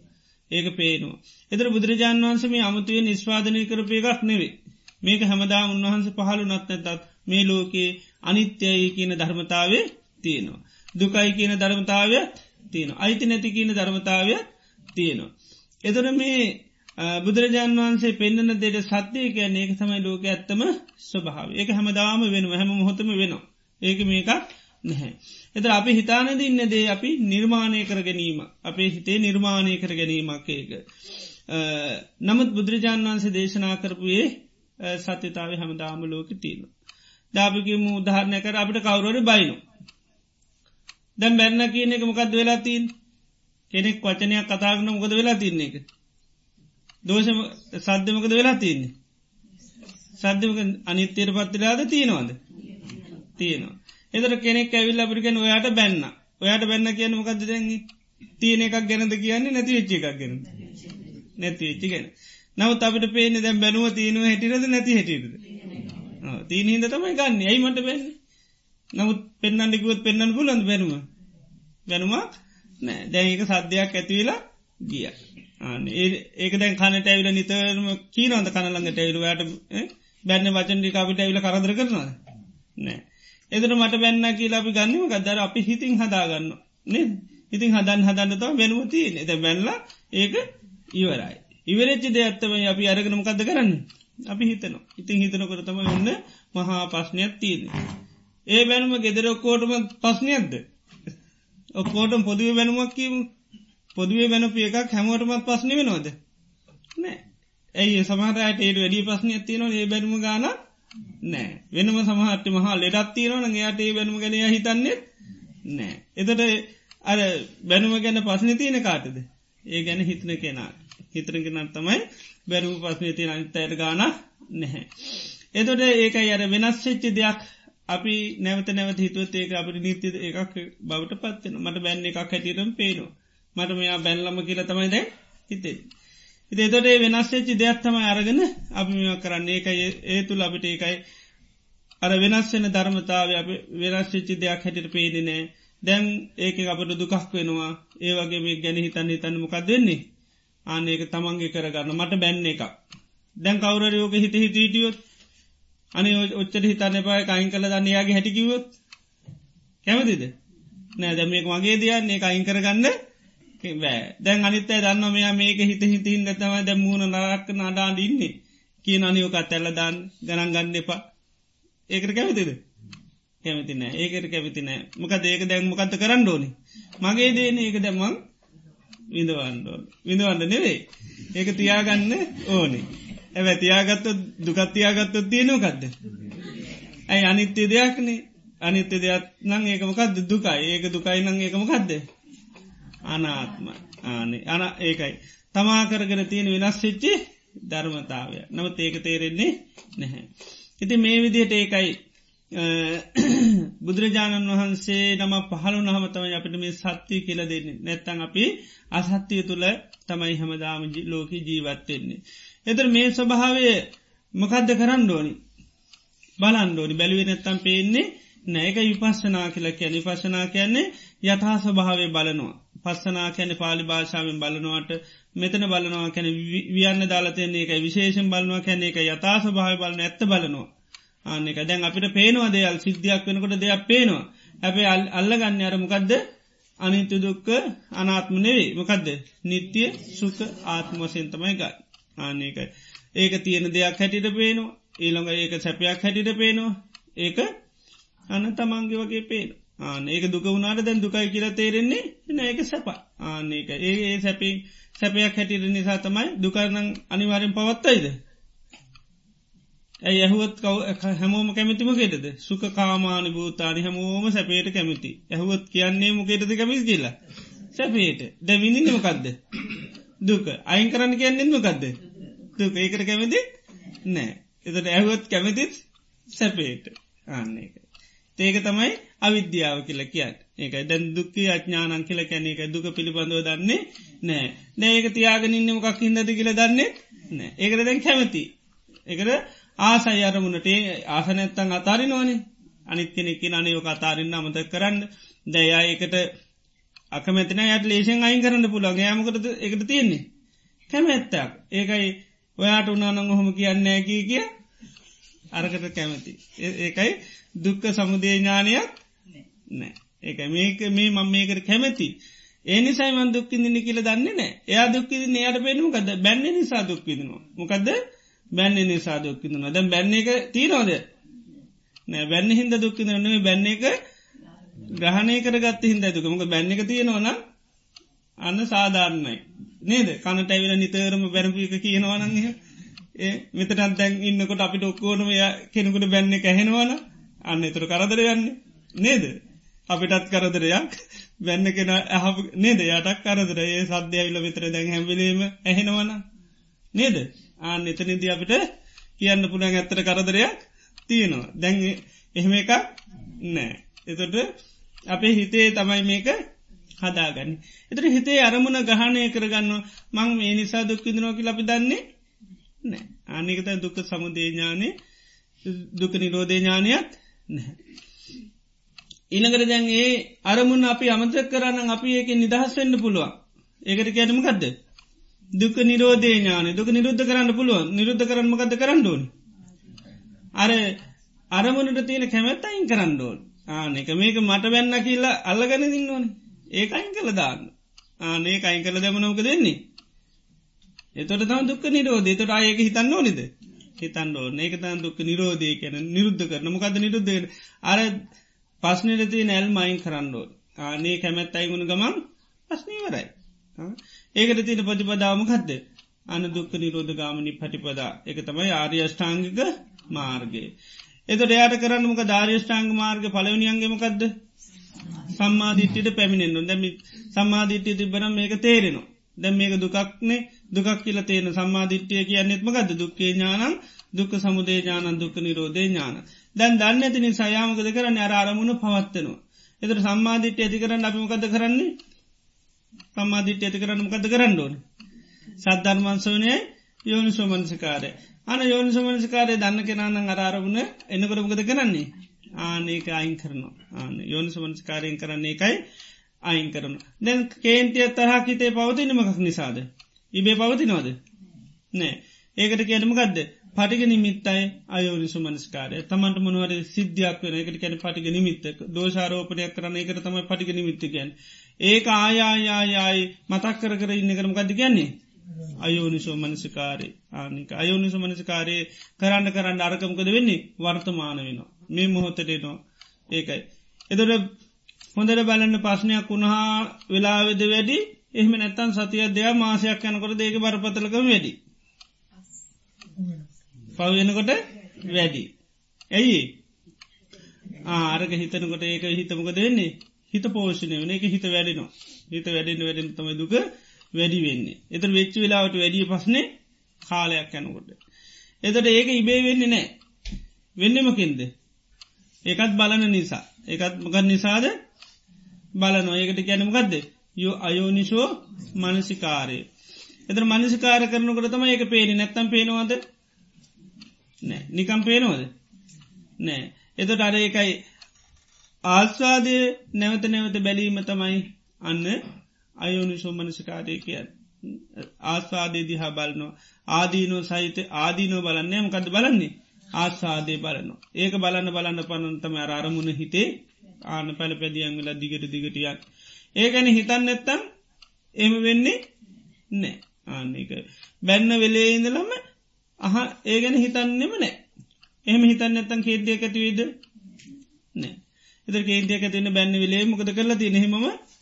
ඒක පේනවා. එතර බුදුරජාන් වහන්සේ මේ අමුතුවේ නිස්වාධනය කරපය එකක් නෙවේ. මේක හැමදා උන්වහන්ස පහළු නත් නැතත් මේ ලෝකයේ අනිත්‍යයි කියන ධර්මතාවේ තියෙනවා. දුකයි කියන ධර්මතාවය තියෙන. අයිති නැති කියන ධර්මතාවය තියෙනවා. එදොර මේ බුදුරජාන් වන්සේ පෙන්න්න දෙට සත්‍යය කියන්නේ ඒක තමයි ලෝක ඇත්තම ස්වභාව ඒක හැමදාම වෙන හැම මොහොතම වෙනවා. ඒක මේකක් නැහැ. එත අපි හිතානද ඉන්න දේ අපි නිර්මාණය කර ගැනීම අපේ හිතේ නිර්මාණය කර ගැනීමක් ඒක. නමුත් බුදුරජාන් වන්සේ දේශනා කරපුයේ සත්‍යතාව හැමදාම ලෝක තියෙන. දාපිකම උදාහරණය කර අපිට කවුරට බයිනු. දැම් බැන්න කියන එක මොකක්ද වෙලා තින් කෙනෙක් වචනයක් කතාගන මොකද වෙලා තින්නේ එක දෝෂ සද්ධමකද වෙලා තින්නේ සද්ධමක අනිත්‍යයට පත්තිලාද තියෙනවාද තියෙනවා එතර කෙනෙක් ඇවිල් අපිකෙන ඔයාට බැන්න. ඔයාට බැන්න කියන මොකක්ද දෙන්නේ තියෙන එකක් ගැනද කියන්නේ නැති වෙච්ච එකක් ගැන. නැති වෙච්චි ගැන. නවත් අපට පේන දැම් බැනුව තියෙනව හැටිරද නැති හැටිරද තිීන හිද තමයි ගන්න. ඇයිමට බැන්නේ? නමුත් පෙන්න්නඩිකුවත් පෙන්න්න පුලන්ද බැනුම? බැනුමක් නෑ. දැක සද්ධයක් ඇතිවෙලා ගිය. ඒක දැන් කනට ඇවිල නිතරම කීනවද? කනළඟට ඇවිලුවට බැන්න වචන්ඩි අපිට ඇවිල කරදර කරනවා නෑ එදර මට බැන්න කියලා අපි ගන්නම ගදර අපි හිතින් හදාගන්න. නේ ඉතින් හදන් හදන්නතව බැනුවති එද බැල්ල ඒක ඉවරයි. ඉවරච්චි දෙයක්ත්තම අපි අරගෙනමකක්ද කරන්න? අපි හිතනවා. ඉතින් හිතනකරතම ඔන්න මහා පශ්නයක් තියන්නේ. ඒ බැනුම ගෙදර ඔක්කෝටම පස්්නයක්ද ඔක්කෝටම පොදුව බැනුමක් කියීම. පොදුවේ බැනපිය එකක් හැමෝටමත් පස්්නි වෙනවාද? නෑ. ඇයි සමහරයට ඒට වැඩි පස්්නය ඇතියනවා ඒ බැනුම ගාන නෑ. වෙනම සමහට මහා ලෙඩත් තියෙනවන එයාට ඒ බැනුම ගැනය හිතන්නේ නෑ. එතට අර බැනුම ගැන පස්්න තියෙන කාටද? ඒ ගැන හිතන කෙනා හිතරගෙනත් තමයි බැරුම පස්්නය තියෙන අනිත්තයට ගාන නැහැ. එතොට ඒකයි අර වෙනස් වෙච්චි දෙයක්. අපි නැවත නැවත හිතුවත් ඒක අපට නීති එකක් බවට පත්වෙන මට බැන්න එකක් හැටිරම් පේනවා. මට මෙයා බැල්ලම කියල තමයි දැ හිතේ. ඉති එතොට වෙනස්සේච්චි දෙයක් තමයි අරගෙන අපි මෙ කරන්න. ඒකයි ඒ තුළ අපිට ඒකයි අර වෙනස් වෙන ධර්මතාව වෙනස්වෙච්චි දෙයක් හැටිට පේදිනෑ දැන් ඒක අපට දුකක් වෙනවා. ඒ වගේ මේ ගැන හිතන්න හිතන්න මොකක් දෙන්නේ ආන ඒක තමන්ගේ කරගන්න. මට බැන්න එකක්. දැන් කවුරයෝක හිත හිටියොත් අනි ඔච්චට හිතන්න එපායි කයින් කළ දන්න යාගේ හැටිකිවොත් කැමතිද? නෑ දැමෙක් මගේ දයන්නේ අයින් කරගන්න. බෑ. දැන් අනිත්තය දන්න මෙයා මේක හිත හිතින් ඇතම දැ මූුණ නරක්ක නඩාඩ ඉන්නේ කිය අනියෝකත් ඇල්ල දාන්න ගනන් ගන්න එපා. ඒකට කැමතිද? කැමති නෑ. ඒකට කැමති නෑ. මොක ඒක දැන් මොකත්ත කරන්න ඕනි? මගේ දේන ඒක දැම්මං විඳවන්ඩෝල් විඳවන්න නෙවේ ඒක තියාගන්න ඕනේ. ඇැ තියාගත්ත දුකත්තියාගත්ත තියෙනකක්ද. ඇයි අනිත්‍ය දෙයක්නේ? අනිත්‍ය දෙයක් නං ඒකමකක්ද දුකයි. ඒක දුකයි නං ඒකමකක්ද. අනාත්ම. ආනේ. අන ඒකයි. තමා කරගෙන තියෙන වෙනස් වෙච්චි ධර්මතාවය. නවත් ඒක තේරෙන්නේ නැහැ. ඉති මේ විදියට ඒකයි බුදුරජාණන් වහන්සේ නම පහළු නහමතම අපිට මේ සත්‍යය කියල දෙන්නේ. නැත්තන් අපි අසත්‍යය තුළ තමයි හැමදාම ලෝක ජීවත්වෙන්නේ. එතර මේ ස්වභාවය මොකක්ද කරන්න ඕනි? බලන්ඩෝනි බැලුවේ නැත්තම් පේන්නේ නෑක විපස්සනා කියල කියන විපශනා කියන්නේ යථා ස්වභාවය බලනවා. පස්සනා කැන පාලි භාෂාවෙන් බලනවාට මෙතන බලනවා කැන වියන්න දාලතයන්නේ එක විශේෂෙන් බලනවා කැන එක යථා ස්වභාව බලන ඇත්ත බලනවා. ආන්න එක දැන් අපිට පේනවා දේයල් සිද්ධියක් වෙනකොට දෙයක් පේනවා. ඇැබේ අල්ල ගන්න අරමකක්ද අනිත්‍ය දුක්ක අනාත්ම නෙවේ මොකක්ද නිත්‍යය සුක ආත්ම වසයෙන් තමයි ගත් ආනකයි ඒක තියෙන දෙයක් හැටිට පේනවා. ඊළඟ ඒක සැපයක් හැටිට පේනවා. ඒක අන්න තමන්ගේ වගේ පේන ආන ඒක දුක වුණාට දැන් දුකයි කියලා තේරෙන්නේ එන ඒක සැප ආන එක ඒ ඒ සැපි සැපයක් හැටිට නිසා තමයි දුකරනං අනිවාරෙන් පවත්තයිද? ඇයි ඇහුවත් කව හැමෝම කැමතිම ගෙටද සුක කාමාන භූතානි හැමෝම සැපේට කැමති. ඇහුවත් කියන්නේ මොකේටද කැමිස් කියලා? සැපේට. දැවිනින්න මොකක්ද දුක. අයින් කරන්න කියන්නෙන් මොකක්ද දුක. ඒකට කැමති නෑ. එතට ඇහුවත් කැමතිත් සැපේට. ආන්න එක ඒක තමයි අවිද්‍යාව කියල කියත් ඒක දැන් දුක්ක අඥානන් කියල කැන එක දුක පිළිබඳව දන්නේ නෑ නෑඒක තියාගෙන ඉන්න මොකක් හිදද කියල දන්නේ නෑ ඒකට දැන් කැමති. එකට ආසයි අරමුණට ආසනැත්තන් අතාරි නොවනේ අනිත් කෙනෙක්කි අනයෝක අතාරන්න අමත කරන්න. දයා ඒකට අකමැතින යට ලේෂෙන් අයින් කරන්න පුළන් යාමකට එකට තියෙන්නේ? කැමැත්තක්. ඒකයි ඔයාට උනානං හොම කියන්නෑ කිය කිය. අරකට කැමති. ඒකයි දුක්ක සමුදේ ඥානයක් නෑ. ඒක මේක මේ මං මේකට කැමැති. ඒනිසයි මන් දුක්කිදින්න කියල දන්නේ නෑ. එයා දුක්කිදි එයට පෙනුම කද බැන්න නිසා දුක්කිදිනවා මොකද බැන්න නිසා දුක්කිදනවා දැ බැන්න එක තිීනෝද නෑ. බැන්න හින්ද දුක්කිදන්නේ බැන්න එක ග්‍රහණය කරගත් හින්ද දුක. මොක බැන්න එක තියෙනවන අන්න සාධාරණයි. නේද? කනට ඇවිල නිතරම බැරපික කියනවනගේ ඒ මෙතනත් දැන් ඉන්නකොට අපිට ඔක්කෝනම කෙනෙකුට බැන්න කැහෙනවන අන්න එතුර කරදර යන්නේ. නේද? අපිටත් කරදරයක්. වැන්න කෙන ඇහ නේද? යටක් කරදර ඒ සද්‍යයිල්ල විතර දැන් හැම්විලීම ඇහෙනවන නේද? ආන්න එතනද අපිට කියන්න පුළන් ඇත්තර කරදරයක් තියෙනවා. දැන් එහෙම එකක් නෑ. එතොට අපේ හිතේ තමයි මේක හදාගන්න. එතර හිතේ අරමුණ ගහනය කරගන්න මං මේ නිසා දුක්කිදනෝකි ලපි දන්නේ නෑ. ආනිකත දුක්ක සමුදේඥානය දුක නිරෝධේ ඥානයක් ඉනකර දැන් ඒ අරමුණ අපි අමතක කරන්න අපි ඒක නිදහස් වෙන්න පුළුවන්. ඒකට කැනම ගදද දුක නිරෝධේ ඥාන දුක නිරුද්ධ කරන්න පුළුවන්. නිරුද්ධ කරන්නම ගද කරන්නඩුවන් අර අරමුණට තියෙන කැමැත් අයින් කරන්නඩෝල් ආනෙක මේක මට වැන්න කියලා අල්ලගන දින්නවන ඒක අයින් කළ දාන්න. ආනේ අයින් කළ දැමනෝක දෙන්නේ එතොට තම දුක් නිරෝධ තොට අයක හිතන්න ඕනිද? හිතන්න ඕන. ඒක තන් දුක් නිරෝධය කැන නිරුද්ධ කරන. මොකද නිරුද්ධ අර පස්නරති නැල් මයින් කරන්නඩෝල් ආනේ කැමැත් අයිගුණ ගමන් පස්නීවරයි ඒකට තින ප්‍රතිපදාවමකක්ද අන දුක්ක නිරෝධ ගාමනි පටිපදා එක තමයි ආර්යෂ්ඨාංගික මාර්ගය. එතට එයාට කරන්නමක ධාර්යෂ්ඨාංග මාර්ග පලවනියන්ගේමකක්ද සම්මාධිට්ටිට පැමිණෙන්න්නු දැමි සම්මාධිට්්‍ය තිබරම් මේක තේරෙනවා. දැම් මේක දුකක්නේ දුකක් කියල තියෙන සම්මාධිට්්‍යය කියන්නෙත්මකද දුක්කේ ඥානන් දුක සමුදේ ඥානන් දුක නිරෝධය ඥාන. දැන් දන්න ඇතිනි සයාමකද කරන්න? අරමුණ පවත්වනවා. එතර සම්මාධිට්්‍ය ඇති කරන්න අපිමකද කරන්නේ? සම්මාධිට්්‍ය ඇති කරන්න මකද කරන්න ඕන? සද්ධර්මන්සවනය යෝනි සෝමනසිකාරය අන යෝනි සෝමනසිකාරය දන්න කෙනන්න අරාරමුණ එන්නකරමකද කරන්නේ? ආනක අයින් කරනවා. ආන යෝනි සමනස්කාරයෙන් කරන්නේ එකයි අයින් කරන දැන් කේන්තිය තරහා හිතේ පවතිනමකක් නිසාද? ඉබේ පවතිනවාද? නෑ. ඒකට කියනම ගදද පටිග නිමිත්තයි අයෝනිසු මනස්කාරය. තමන්ට මොනවර සිද්ධියක් වෙන එකට කැන පටිග නිමිත්තක. දෝෂාරෝපනයක් කරන එකට තමයි පටිග නිමිත්තිකයන් ඒක ආයායායායි මතක් කර කර ඉන්න කරම ගද කියන්නේ? අයෝනිසෝ මනසිකාරේ ආනික අයෝනිසු මනසිකාරයේ කරන්න කරන්න අරකමකද වෙන්නේ? වර්තමාන වෙනවා. මේ මොහොතටේනවා ඒකයි. එදොට හොඳට බලන්න පස්්නයක් වුණහා වෙලාවෙද වැඩි? එහම නැත්තන් සතිය දෙයක් මාසයක් යනකොට ඒක බරපතලකම වැඩි. පවවෙනකොට වැඩි. ඇයි? ආරක හිතනකොට ඒක හිතමක දෙන්නේ හිත පෝෂණය වන එක හිත වැඩෙනවා. හිත වැඩෙන වැඩෙන තම දුක වැඩි වෙන්නේ. එතර වෙච්ච වෙලාවට වැඩිය පස්නේ කාලයක් යනකොට. එතට ඒක ඉබේ වෙන්නේ නෑ වෙන්නමකින්ද ඒකත් බලන නිසා. ඒකත් මකත් නිසාද? බලනො ඒකට ගැනමකක්ද යෝ අයෝනිශෝ මනසිකාරය. එතර මනිසිකාර කරනකට තම ඒක පේනි නැත්තම් පේනවාද? නෑ. නිකම් පේනවද? නෑ. එතට අර එකයි ආස්වාදය නැවත නැවත බැලීම තමයි අන්න අයෝනි සෝමනසිකාරය කිය ආස්වාදය දිහා බලනවා. ආදීනෝ සහිත ආදීනෝ බලන්නේ මකද බලන්නේ? ආස්වාදය බලනවා. ඒක බලන්න බලන්න පනන්තම අරමුණ හිතේ ආන පැල පැදියන් වෙලා දිගට දිගටියක් ඒගැන හිතන්න නැත්තම් එම වෙන්නේ නෑ. ආන්නක බැන්න වෙලේ ඉඳලම අහ ඒ ගැන හිතන්නෙම නෑ. එහම හිතන්න නැත්තන් කේදයක් ඇතිවේද නෑ. එත කේදයක් ඇතිවන්න බැන්න වෙලේ මොකද කරලා තිය හෙම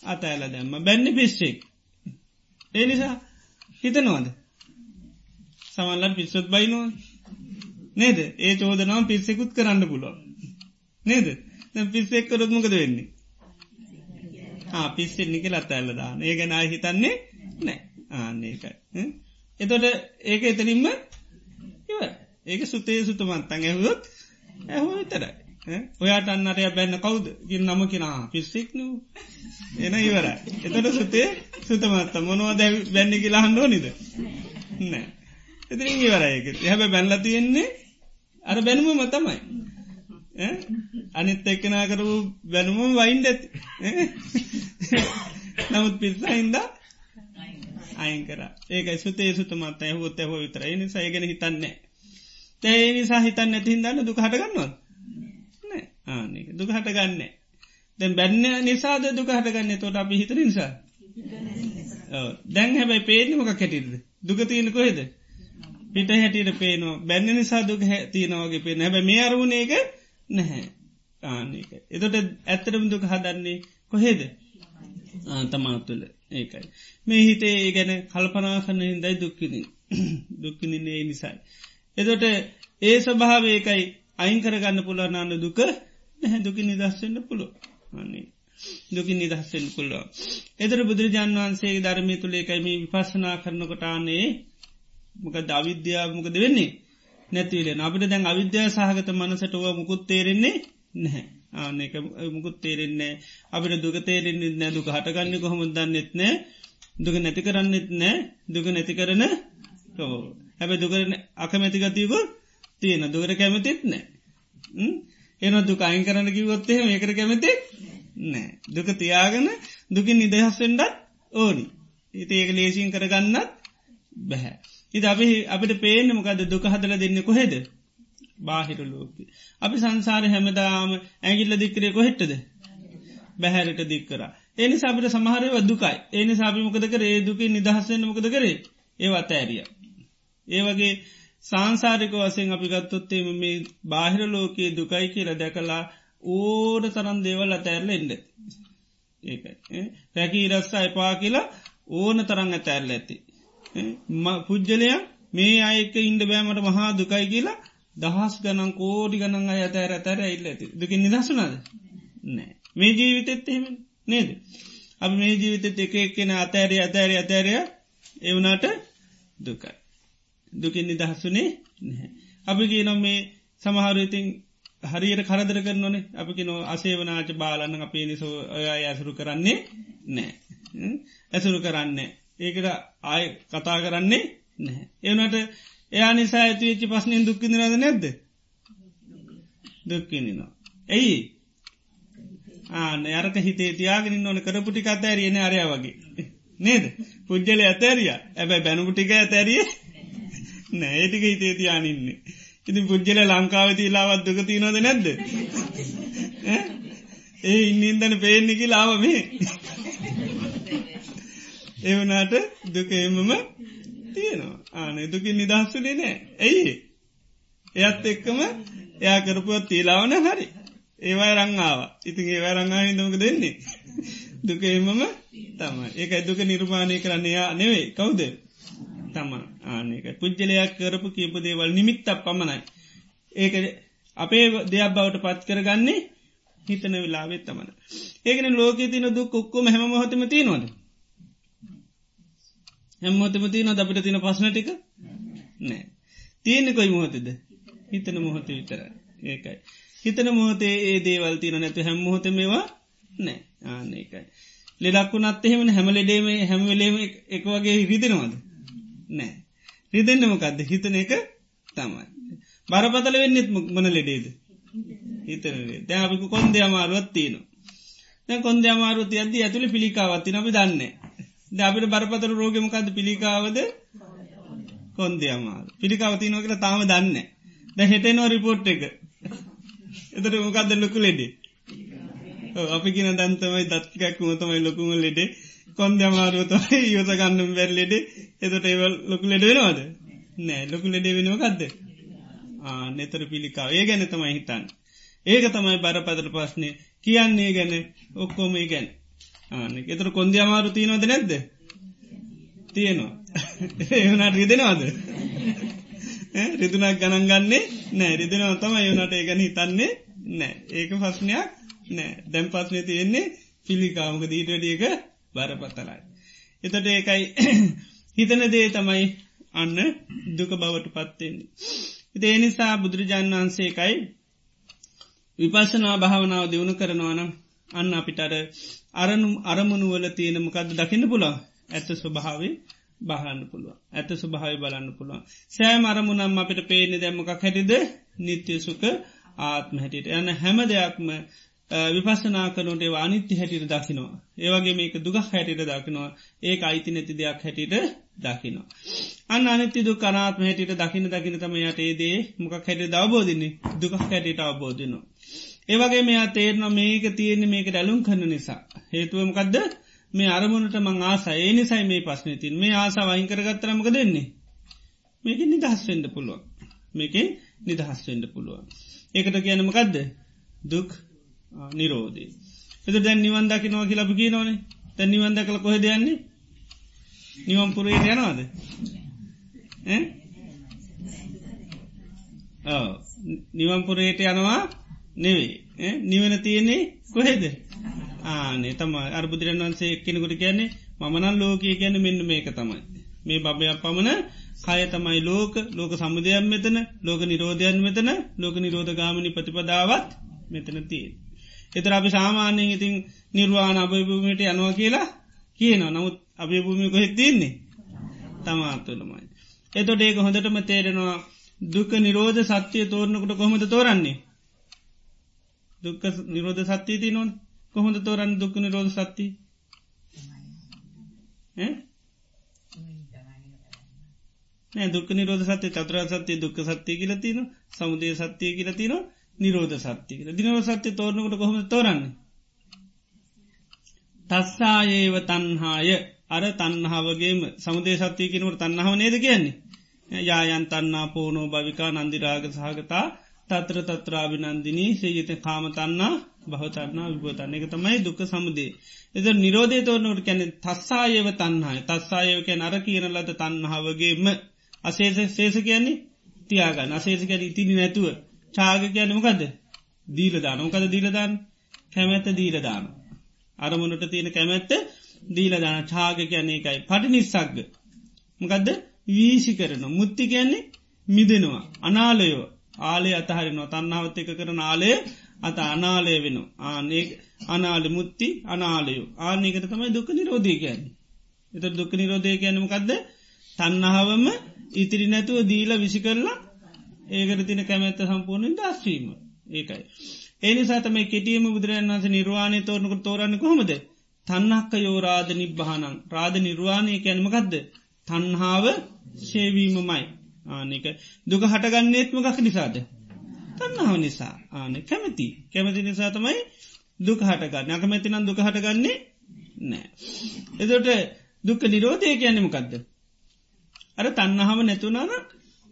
අතඇල දැම්ම. බැන්න පිස්සෙක් ඒ නිසා හිතනවාද? සමල්ලන් පිස්සොත් බයිනවා නේද? ඒ චෝදනාව පිස්සෙකුත් කරන්න පුළුව නේද? පිස්සෙක් කරොත්මකද වෙන්නේ? පිස්සෙන්නේ කියලා අතඇල්ල දාන ඒ ගැන හිතන්නේ නෑ. ආන්නේකයි එතොට ඒක එතනින්ම ඉව ඒක සුතේ සුතුමන්තන් ඇහුවොත් ඇහෝ විතරයි. ඔයාට අන්නරය බැන්න කවුද? ගින් නම කෙනා පිස්සෙක් නූ එන ඉවර එතට සුතේ සුතමත්ත මොනවා දැ බැන්න කියලා හන්ඩෝ නිද නෑ. එතිරින් ඉවරයක හැබ බැල්ල තියෙන්නේ අර බැනුම මතමයි අනිත් එක්කනා කරපු බැනුම වයින්ඩ ඇති. නමුත් පිස්සා හින්දා අයින් කර. ඒක සුතේ සුතමත් ඇහොත් ඇහෝ විතර නි සයගෙන හිතන්නේ තේ නිසා හිතන්න ඇති හිදන්න දුක හටගන්නවා ආනක දුක හටගන්න. දැන් බැන්න නිසාද දුක හටගන්න? තොට අපි හිත නිසා. දැන් හැබැයි පේනමක කැටිද දුක තියෙන කොහෙද? පිට හැටියට පේනවා. බැන්න නිසා දුක තියෙනවගේ පේන හැබ මේ අරුණ එක නැහැ. ආනක එතොට ඇත්තරම දුක හදන්නේ කොහේද තමා තුළ ඒකයි. මේ හිතේ ඒ ගැන කල්පනා කරන හිදයි දුක්කිනින් දුක්කිනින්නේ නිසයි. එදොට ඒ ස්වභාව ඒකයි අයින් කරගන්න පුළනාන්න දුක නැහැ දුකි නිදස්සෙන්න්න පුළුව අන්නේ. දුකින් නිදහස්සෙන් පුල්ලෝ. එදර බුදුරජාන් වහන්සේ ධර්මය තුළ එකයිම විපස්සනා කරනකොටානේ මොක අවිද්‍යාව මොකද වෙන්නේ නැතිවලෙන අපිට දැන් අවිද්‍යා සහගත මනසට ඕ මුකුත් තේරෙන්නේ නැහැ. ආනක මුකුත් තේරෙන්නේ අපිට දුක තේරෙන්නේ නෑ දුක හටගන්න කොහොම දන්නෙත් නෑ දුක නැති කරන්නෙත් නෑ දුක නැති කරන කෝ හැබ දුකරන අකමැතිගතියක තියෙන දුකර කැමතිත් නෑ එන දුක අයින් කරන්න කිවොත්තේ මේකර කැමති නෑ දුක තියාගන දුකින් නිදහස්සෙන්ඩත් ඕනි. ඉති ඒක ලේසින් කරගන්නත් බැහැ ඉති අපි අපිට පේන මොකද දුක හදල දෙන්න කොහෙද? බාහිර ලෝක. අපි සංසාර හැමදාම ඇගිල්ල දික්කරේ කොහෙට්ටද බැහැරට දික්කර ඒනි සබට සමහරය වදුකයි ඒනි සාපිමකද කර? ඒ දුකින් නිදහස්සෙන්න්න මොකද කරේ? ඒවත් ඇරිය ඒ වගේ සංසාරික වසෙන් අපි ගත්තොත්තේම මේ බාහිර ලෝකයේ දුකයි කියල දැකලා ඕඩ තරන් දේවල් අතැරල එන්ඩ ඒකයි. රැකී රස්සා එපා කියලා ඕන තරං ඇතැරල ඇති. පුද්ජලයක් මේ අයක ඉන්ඩ බෑමට මහා දුකයි කියලා දහස් ගනන් කෝඩි ගනන් අය ඇතෑර ඇතැර ඉල්ල ඇති. දුකින් නිදසුනද නෑ. මේ ජීවිතෙත් එහෙම නේද? අප මේ ජීවිතෙත් එක එක්කෙන අතෑරය අතෑරය අතෑරය එවනාට දුකයි. දුකින් නිදහස්සුනේ නැහැ. අපි කියනම් මේ සමහරඉතින් හරියට කරදර කරනනේ අපි නෝ අසේවනාච බාලන්න අපේ නිසෝ ඔය ඇසුරු කරන්නේ නෑ ඇසුරු කරන්නේ. ඒකට ආය කතා කරන්නේ නැහැ. එවනට එයා නිසා ඇතිවෙච්චි පස්්නයෙන් දුක්කිදිරද නැද්ද? දුක්කිනිනවා ඇයි ආන අරක හිතේ තියාගෙන ඕන. කරපුටි අතෑරියන අරය වගේ. නේද? පුද්ජල ඇතැරිය. ඇබැ බැනුපුටික ඇතැරිය නෑ. ඒටික හිතේ තියානින්නේ ඉති පුද්ජල ලංකාවති ලාවත් දුක තියනොද නැද්ද? ඒ ඉන්නඉදන පේනෙකි ලාව මේ. එවනාට දුක එමම තියෙනවා. ආන දුකින් නිදහස්සුනේ නෑ ඇයි? එයත් එක්කම එයා කරපුවත් තිීලාවන හරි. ඒවයි රංආාව ඉතින් ඒවයි රංආ හිදමක දෙන්නේ (laughs) දුක එමම තම ඒකයි දුක නිර්මාණය කරන්නේයා නෙවෙයි. කවුද? තම ආනක පුද්ජලයක් කරපු කීප දේවල් නිමිත්තක් පමණයි. ඒක අපේ දෙයක් බවට පත් කරගන්නේ හිතන වෙලාවෙත් තමන ඒකන ලෝක තින දුක් ඔක්කොම හැම මොහොතම තියනවද? හැම්මෝතම තියන අපිට තින පස්න ටික? නෑ. තියෙන කොයි මොහොතද? හිතන මොහොත විතර ඒකයි. හිතන මොහොතේ ඒ දේවල් තියන නැතු හැම් මොහොත මේවා නෑ. ආන ඒකයි. ලෙඩක්ු නත් එහෙම හැමලෙඩේම හැමලේම එක වගේ හිතනවාද නෑ. රිදෙන්න්න මොකක්ද හිතන එක තමයි. බරපතල වෙන්නෙත් මොන ලෙඩේද. හිතනේ දැ අපිකු කොන්ද අමාරුවත් තියන. දැ කොන්ද අමාරුති අද ඇතුළ පිළිකාවත්ති නබි දන්නේ. ද අපිට බරපතල රෝගමකද පිළිකාවද? කොන්දේ අමාර. පිළිකාවතිනෝ කියලා තාම දන්න. ද හෙටනෝ රිපෝට් එක. එතට මොකක්ද ලොකු ලෙඩේ. අපි කියන දන්තමයි දත්කක් මතමයි ලොකුම ලෙඩේ. කොන්ද අමාරුවතයි යෝත ගන්නම් වැැල්ලෙඩේ එතට ඒවල් ලොකු ලෙඩ වෙනවාද? නෑ ලොකු ලෙඩේ වෙනවාකක්ද නෙතර පිළිකාව. ඒ ගැන තමයි හිතන්න. ඒක තමයි බරපදර ප්‍රශ්නය කියන්නේ ගැන ඔක්කෝම ඒ ගැන. ආන එතර කොන්ද අමාරු තියනවද නැද්ද? තියෙනවා. (laughs) ඒවනට රිදෙනවාද? (laughs) රිදුනක් ගණන් ගන්නේ නෑ රිදෙනව තම යනට ඒගැන හිතන්නේ නෑ ඒක පස්්නයක් නෑ දැම් පස්්නය තියෙන්නේ පිළිකාමක දීටඩියක බරපත්තලයි. එතට ඒකයි (clears throat) හිතන දේ තමයි අන්න දුක බවට පත්වෙන්නේ. ඒ නිසා බුදුරජාණන් වහන්සේකයි විපශනා භාවනාව දියුණු කරනවනම් අන්න අපිටර අරනු අරමුණුවල තියෙනමකද දකින්න පුලා ඇත්ත ස්වභාවේ බහන්න පුළුව ඇත ස්වභාව බලන්න පුළුවන්. සෑම අරමුණම් අපිට පේනෙ දැම්මකක් හැටිද? නිත්‍ය සුක ආත්ම හැටියට. යන හැම දෙයක්ම විපසනා කනොට අනිත්‍ය හැටිට දකිනවා. ඒවගේ මේක දුග හැටිට දකිනවා. ඒ අයිති නැති දෙයක් හැටිට දකිනවා. අන්න අනිත්‍ය දු කනාත්ම හැටිට දකින දකින තම යට ඒදේ මොකක් හැට දවබෝධන්නේ දුග හැටිට අවබෝධනවා. ඒවගේ මෙයා තේරන මේක තියෙන්නේ මේක ඇලුම් කන්න නිසා. හේතුවමකක්ද මේ අරමුණට මං ආස ඒ නිසයි මේ පස්්න තින් මේ ආස වහිංකරගත්තරමක දෙන්නේ. මේක නිදහස්වෙන්ඩ පුළුවන්. මේක නිදහස්වෙන්ඩ පුළුවන්. ඒකට කියනමකක්ද දුක් නිරෝධී. එත දැන් නිවන් දකිනවා කියලා අපි කියනවනේ තැන් නිවන්ද කළ කොහෙ දෙයන්නේ නිවම් පුරයට යනවාද නිවම්පුරයට යනවා නෙවේ නිවන තියන්නේ කොහෙද? ආනේ තම අර්බුදුරන් වන්සේ එක්කෙනකුට කියන්නේ මමනල් ලෝකය කියන මෙන්න මේක තමයි. මේ බබයක් පමණ කය තමයි ලෝක. ලෝක සමුදයන් මෙතන ලෝක නිරෝධයන් මෙතන ලෝක නිරෝධ ගාමනි ප්‍රතිපදාවත් මෙතන තිය. එතර අපි සාමාන්‍යයෙන් ඉතින් නිර්වාණ අභයභූමිට යනවා කියලා කියනවා. නමුත් අභයභූමි කොහෙත් තින්නේ තමාත්තුළමයි. එතොට ඒක හොඳටම තේරෙනවා දුක නිරෝධ සත්‍යය තෝරණකට කොහොමද තෝරන්නේ. දුක්ක නිරෝධ සත්‍යී ති නොන් කොහොඳ තෝරන්න දුක්ක නිරෝධ සත්තිී දුක් නිරෝධ සත්‍ය චතුර සත්‍යය දුක්ක සත්‍යය කියල තින සමුදය සත්‍යය කියල තින නිරෝධ සත්‍යය කියල. දිනව සත්‍ය තෝරනකට කොහොම තෝරන්න? තස්සායේව තන්හාය අර තන්හාවගේම සමුදේ සත්‍යය කිනවට තන්නාව නේද කියන්නේ? යායන් තන්නා පෝනෝ භවිකා නන්දිරාග සහගතා තත්‍ර තත්‍රාභිනන්දිනී සේජත කාමතන්නා බහතන්නා විබෝතන්න එක තමයි දුක සමුදේ. එද නිරෝධය තෝරනට කැන තස්සායව තන්හාය තස්සායවක නර කියන ලද තන්හාවගේම අසේස සේස කියන්නේ තියාගන්න. අසේස කැන ඉතිනි නැතුව. චාග කියන්නමකද දීලදාන මොකද දීලදාන් කැමැත්ත දීලදාන. අරමුණට තියෙන කැමැත්ත දීලදාන චාග කියන්නේ එකයි පටි නිස්සක්ග. මොකදද? වීසි කරන මුත්ති කියන්නේ මිදෙනවා. අනාලයෝ ආලේ අතහරිනවා. තන්නාවත් එක කරන ආලය අත අනාලය වෙන ආනේ අනාල මුත්ති අනාලයෝ. ආනකට තමයි දුක නිරෝධය කියන්නේ. එත දුක නිරෝධය කියන්නමකක්ද තන්නහාවම ඉතිරි නැතුව දීල විසි කරලා ඒකට තින කැමැත්ත සම්පූර්ණෙන් දස්වීම ඒකයි. ඒනිසා තම කෙටියම බුදුරන් වන්ස නිර්වාණය තෝරනකට තෝරන්න කොහොමද? තන්නක්ක යෝ රාධ නිබ්බහනං රාධ නිර්වාණය කැනමකක්ද තන්හාාව ශේවීමමයි ආනක දුක හටගන්නේත්මකක් නිසාද? තන්නාව නිසා. ආන කැමති. කැමති නිසා තමයි දුක හටගන්න. අකමැතිනම් දුක හටගන්නේ නෑ. එදට දුක්ක නිරෝධය කියන්නමකක්ද අර තන්නහාම නැතුනාන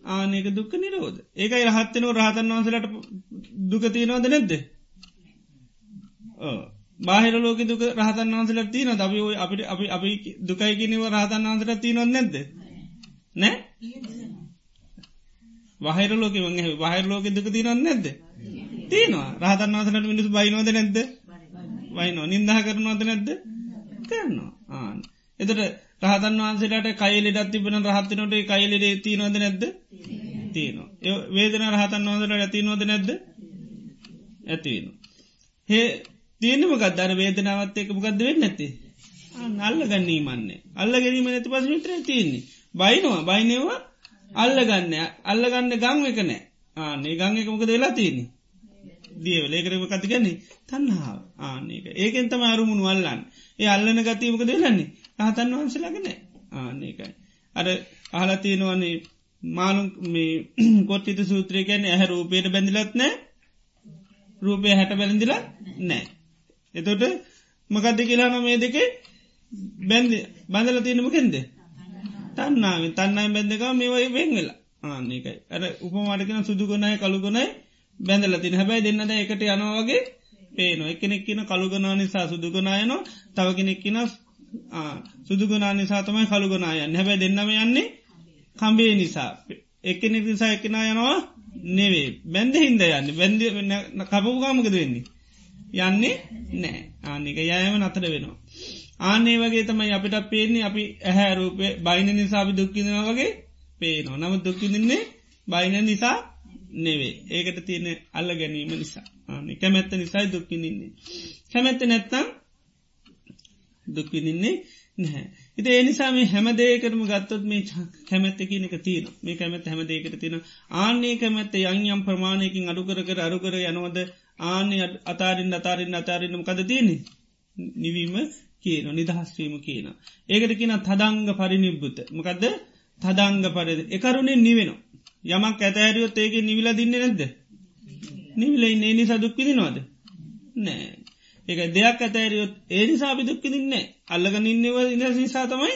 ආනක දුක්ක නිරෝධ. ඒකයි රහත්තනව රහතන් වහන්සලට දුකතියනවද නැද්ද? බාහිර ලෝක දුක රහතන් වහන්සලට තියන දබි අපිට අපි අපි දුකයිකිනව රහතන් වහන්සට තියනොත් නැද්ද? නෑ. වහර ලෝක වගේ වහර ලෝක දුක තියනොත් නැද්ද? තියනවා. රහතන් වහන්සලට මිනිස් බයිනෝද නැද්ද? වයිනෝ නින්දහ කරනවද නැද්ද? කරනවා. ආන එතට රහතන් වහන්සේට කයිලෙඩත් තිබන රහත්තනොට කයිලෙඩ තියනොද නැද්ද? තියනවා. වේදන රහතන් වහන්සට ඇති නොද නැද්ද? ඇතිවෙන හේ තියනම ගදර වේදනාවත් එක ගද වෙන්න ඇති අල්ල ගන්නීමන්නේ අල්ල ගැනීම නැති පස විතර තියන්නේ. බයිනවා. බයිනවා අල්ලගන්න අල්ලගන්න ගං එක නෑ. ආනේ ගං එකමකද වෙලා තියන්නේ? දියවල ඒකරම කති ගැන්නේ තන්නාව ආනක ඒකෙන් තම අරුමුණු අල්ලන්න. ඒ අල්ලන ගතීමක දෙලන්නේ රහතන් වහන්සලගෙන ආනකයි අර අහලතියනවන්නේ මාලු මේ (clears throat) කොට්ටිත සූත්‍රය ගැන ඇහ රූපයට බැඳිලත් නෑ. රූපය හැට බැලඳිල නෑ. එතොට මකදද කියලාන මේ දෙකේ බැන්ද බඳල තියෙනමකෙන්ද තන්නාව තන්නයි බැඳක මේවයි වෙංවෙලා ආන්නේකයි අර උපමාටකෙන සුදුගනයි කළුගනයි බැඳල තින හැබැයි දෙන්නද එකට යනවාගේ පේන එකනෙක් කියන කළුගනා නිසා සුදුගනායන තව කෙනෙක් කියන සුදුගනා නිසා තමයි කළුගනායන්න හැබැයි දෙන්නම යන්නේ කම්බේ නිසා. එකනෙක් නිසා එකනා යනවා නෙවේ බැන්ද හින්ද යන්න බැන්ද කපපුගාමකද වෙන්නේ? යන්නේ නෑ ආනික යෑම නතර වෙනවා. ආනේ වගේ තමයි අපිට පේන්නේ අපි ඇහැ රූපය බයින නිසාපි දුක්කිදෙන වගේ පේනවා. නම දුක්කිදින්නේ බයින නිසා නෙවේ ඒකට තියෙන අල්ල ගැනීම නිසා. ආනේ කැමැත්ත නිසායි දුක්කිනින්නේ කැමැත්ත නැත්තම් දුක්විදින්නේ නැහැ. ඉති ඒනිසාම හැමදේකරම ගත්තොත් මේ කැමැත්ත කියනක තියෙන මේ කැමැත් හැමදේකට තියෙන ආනේ කැමැත්ත යං යම් ප්‍රමාණයකින් අඩුකර කර අරුකර යනවද? ආනෙ අතාරින් අතාරින් අතාරන්නම කද තියනෙ නිවීම කියන නිදහස්වීම කියන. ඒකට කියන තදංග පරිනිබ්බුත මකදද තදංග පරිද එකරුණේ නිවෙනවා. යමක් ඇතෑරියොත් ඒක නිවිල දින්න නැද්ද. නිවිල ඒ නිසා දුක්කිදිනවාද. නෑ. ඒක දෙයක් ඇතෑරියොත් ඒ නිසාපි දුක්කිදින්නේ අල්ලග ඉන්නව ඉන්න නිසා තමයි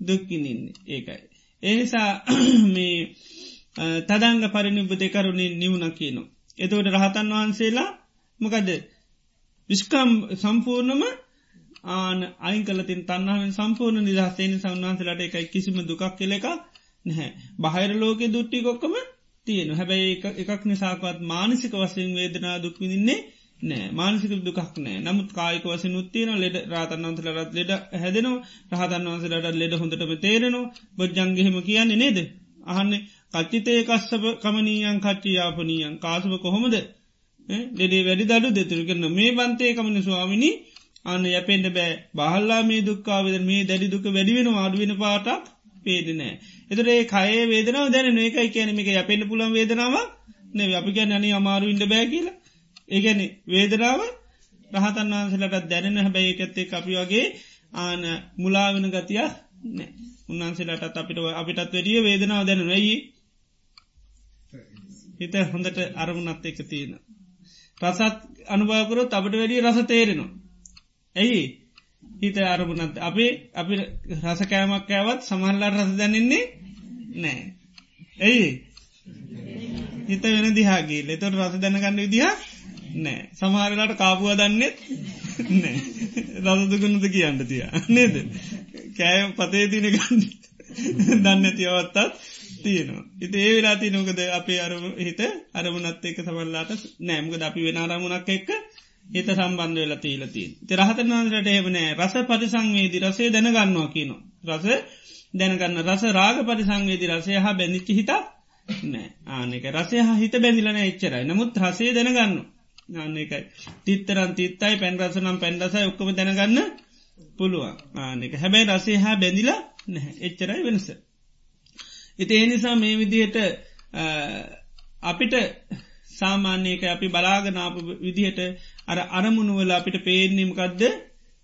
දුක්කිනින්නේ ඒකයි. ඒ නිසා (clears throat) මේ තදංග පරිනිබ්බත එකරුණේ නිවුණ කියනවා. එතවට රහතන් වහන්සේලා මකද විස්කම් සම්පූර්ණම ආන අයිකලතින් තන්නහම සම්පූර්ණ නිදහසේන සවන්වහන්සලට එකයි කිසිම දුකක් කෙල එක නැහැ. බහිර ලෝක දුට්ටි කොක්කම තියෙන හැබැයි එකක් නිසාකවත් මානසික වසයෙන් වේදනා දුක්විදින්නේ නෑ මානසික දුකක් නෑ නමුත් කායික වස නුත්තියන ලෙඩ රාතන්වන්සල රත් ලෙඩ හැදෙනවා. රහතන් වන්සලට ලෙඩ හොඳටම තේරෙනවා. බොජ්ජංගෙහෙම කියන්නේ නේද? අහන්නේ කච්චිතේ කස්සප කමනීයන් කච්චි යාපනීයන් කාසුව කොහොමද? ලෙඩේ වැඩි දඩු දෙතුර කරන මේ බන්තේ කමන ස්වාමිනි. අන්න යපෙන්ට බෑ බහල්ලා මේ දුක්කාවද මේ දැඩි දුක වැඩිවෙන අඩුවෙන පාටක් පේදනෑ. එතුරේ කයේ වේදනාව දැන ඒකයි කියනමික යපෙන්න්න පුළන් වේදනාව නෙව අපි ගැන අනි අමාරු ඉන්ඩ බෑ කියලා. ඒගැන වේදනාව රහතන් වහන්සලට දැනෙන හැබැයි එකත්තේ අපි වගේ ආන මුලාවෙන ගතියක් නෑ උන්වන්සේලටත් අපිට අපිටත් වැඩිය වේදනාව දැන වෙයි හිත හොඳට අරමුණත් එක තියෙන. රසත් අනුභාකරොත් අපට වැඩිය රස තේරෙනවා. ඇයි? හිත අරමුණත් අපි අපි රස කෑමක් කෑවත් සමහල්ලා රස දැනෙන්නේ නෑ. ඇයි? හිත වෙන දිහාගේ ලෙතොට රස දැනගන්න විදිහ නෑ සමහරලාට කාපුුව දන්නෙත් නෑ රසදුගුණද කියන්න තිය. නේද? කෑ පතේ තින ගන්න දන්න තියවත්තත් තියෙනවා. ඉති ඒ වෙලා තියනොකද අපේ අරම හිත අරමුණත් එක්ක සමල්ලාට නෑමකද අපි වෙන අරමුණක් එක්ක හිත සම්බන්ධ වෙලා තීලතින්. ති රහතනාදරට එවනෑ රස පරිසංවේදි රසේ දැනගන්නවා කියනවා. රස දැනගන්න රස රාග පරිසංවේදි රසය හා බැඳිච්චි හිත නෑ. ආනෙක රසය හිත බැඳිලන එච්චරයි. නමුත් රසේ දැනගන්න. ආන්නේකයි තිත්තරන් තිත්තයි පැන් රසනම් පැන්ඩසයි ඔක්කම දැනගන්න පුළුවන්. ආනෙක හැබැයි රසේ හා බැඳිලා නැහැ. එච්චරයි වෙනස. ඉති ඒනිසා මේ විදිහට අපිට සාමාන්‍යයක අපි බලාගනාප විදිහට අර අරමුණුවල අපිට පේනෙමකක්ද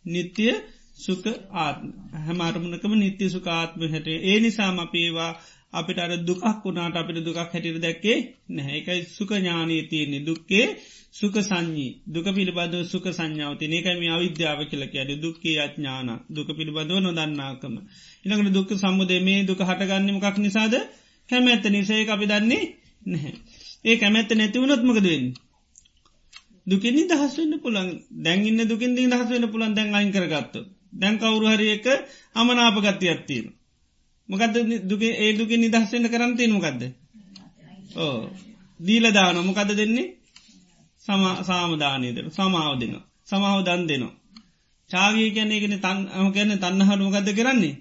නිත්‍යය සුක ආත්ම. හැම අරමුණකම නිත්‍ය සුකාත්ම හැට. ඒ නිසාම අපේවා අපිට අර දුකක් වුණාට අපිට දුකක් හැටිර දැක්කේ නැහැ. එකයි සුක ඥානී තියන්නේ. දුක්කේ සුක සංඥී දුක පිළිබඳව සුක සංඥාවති ඒකයිම අවිද්‍යාව කියල කියද දුක්කේ අඥාන. දුක පිළිබඳව නොදන්නාකම. ඉනකට දුක් සම්මුදේ මේ දුක හටගන්නමකක් නිසාද? කැමැත්ත නිසය අපි දන්නේ නැහැ. ඒ කැමැත්ත නැතිවුණොත්මකදවෙන්න දුකින් දහස්වන්න පුළන් දැන්ඉන්න දුකින් දී දහස්වන්න පුළන් දැන් අයින් කරගත්තු දැන් කවුරු හරික අමනාපගත්ති ඇත්තිීන මොකද දුගේ ඒ දුකින් නිදහස්වන්න කරන්තිය මොකක්ද ඕ දීල දාන මොකද දෙන්නේ? සාමදානයද සමාව දෙන සමාව දන් දෙනවා. චාගී කියැනගෙන තන් අම ගැන තන්නහට මොකද කරන්නේ?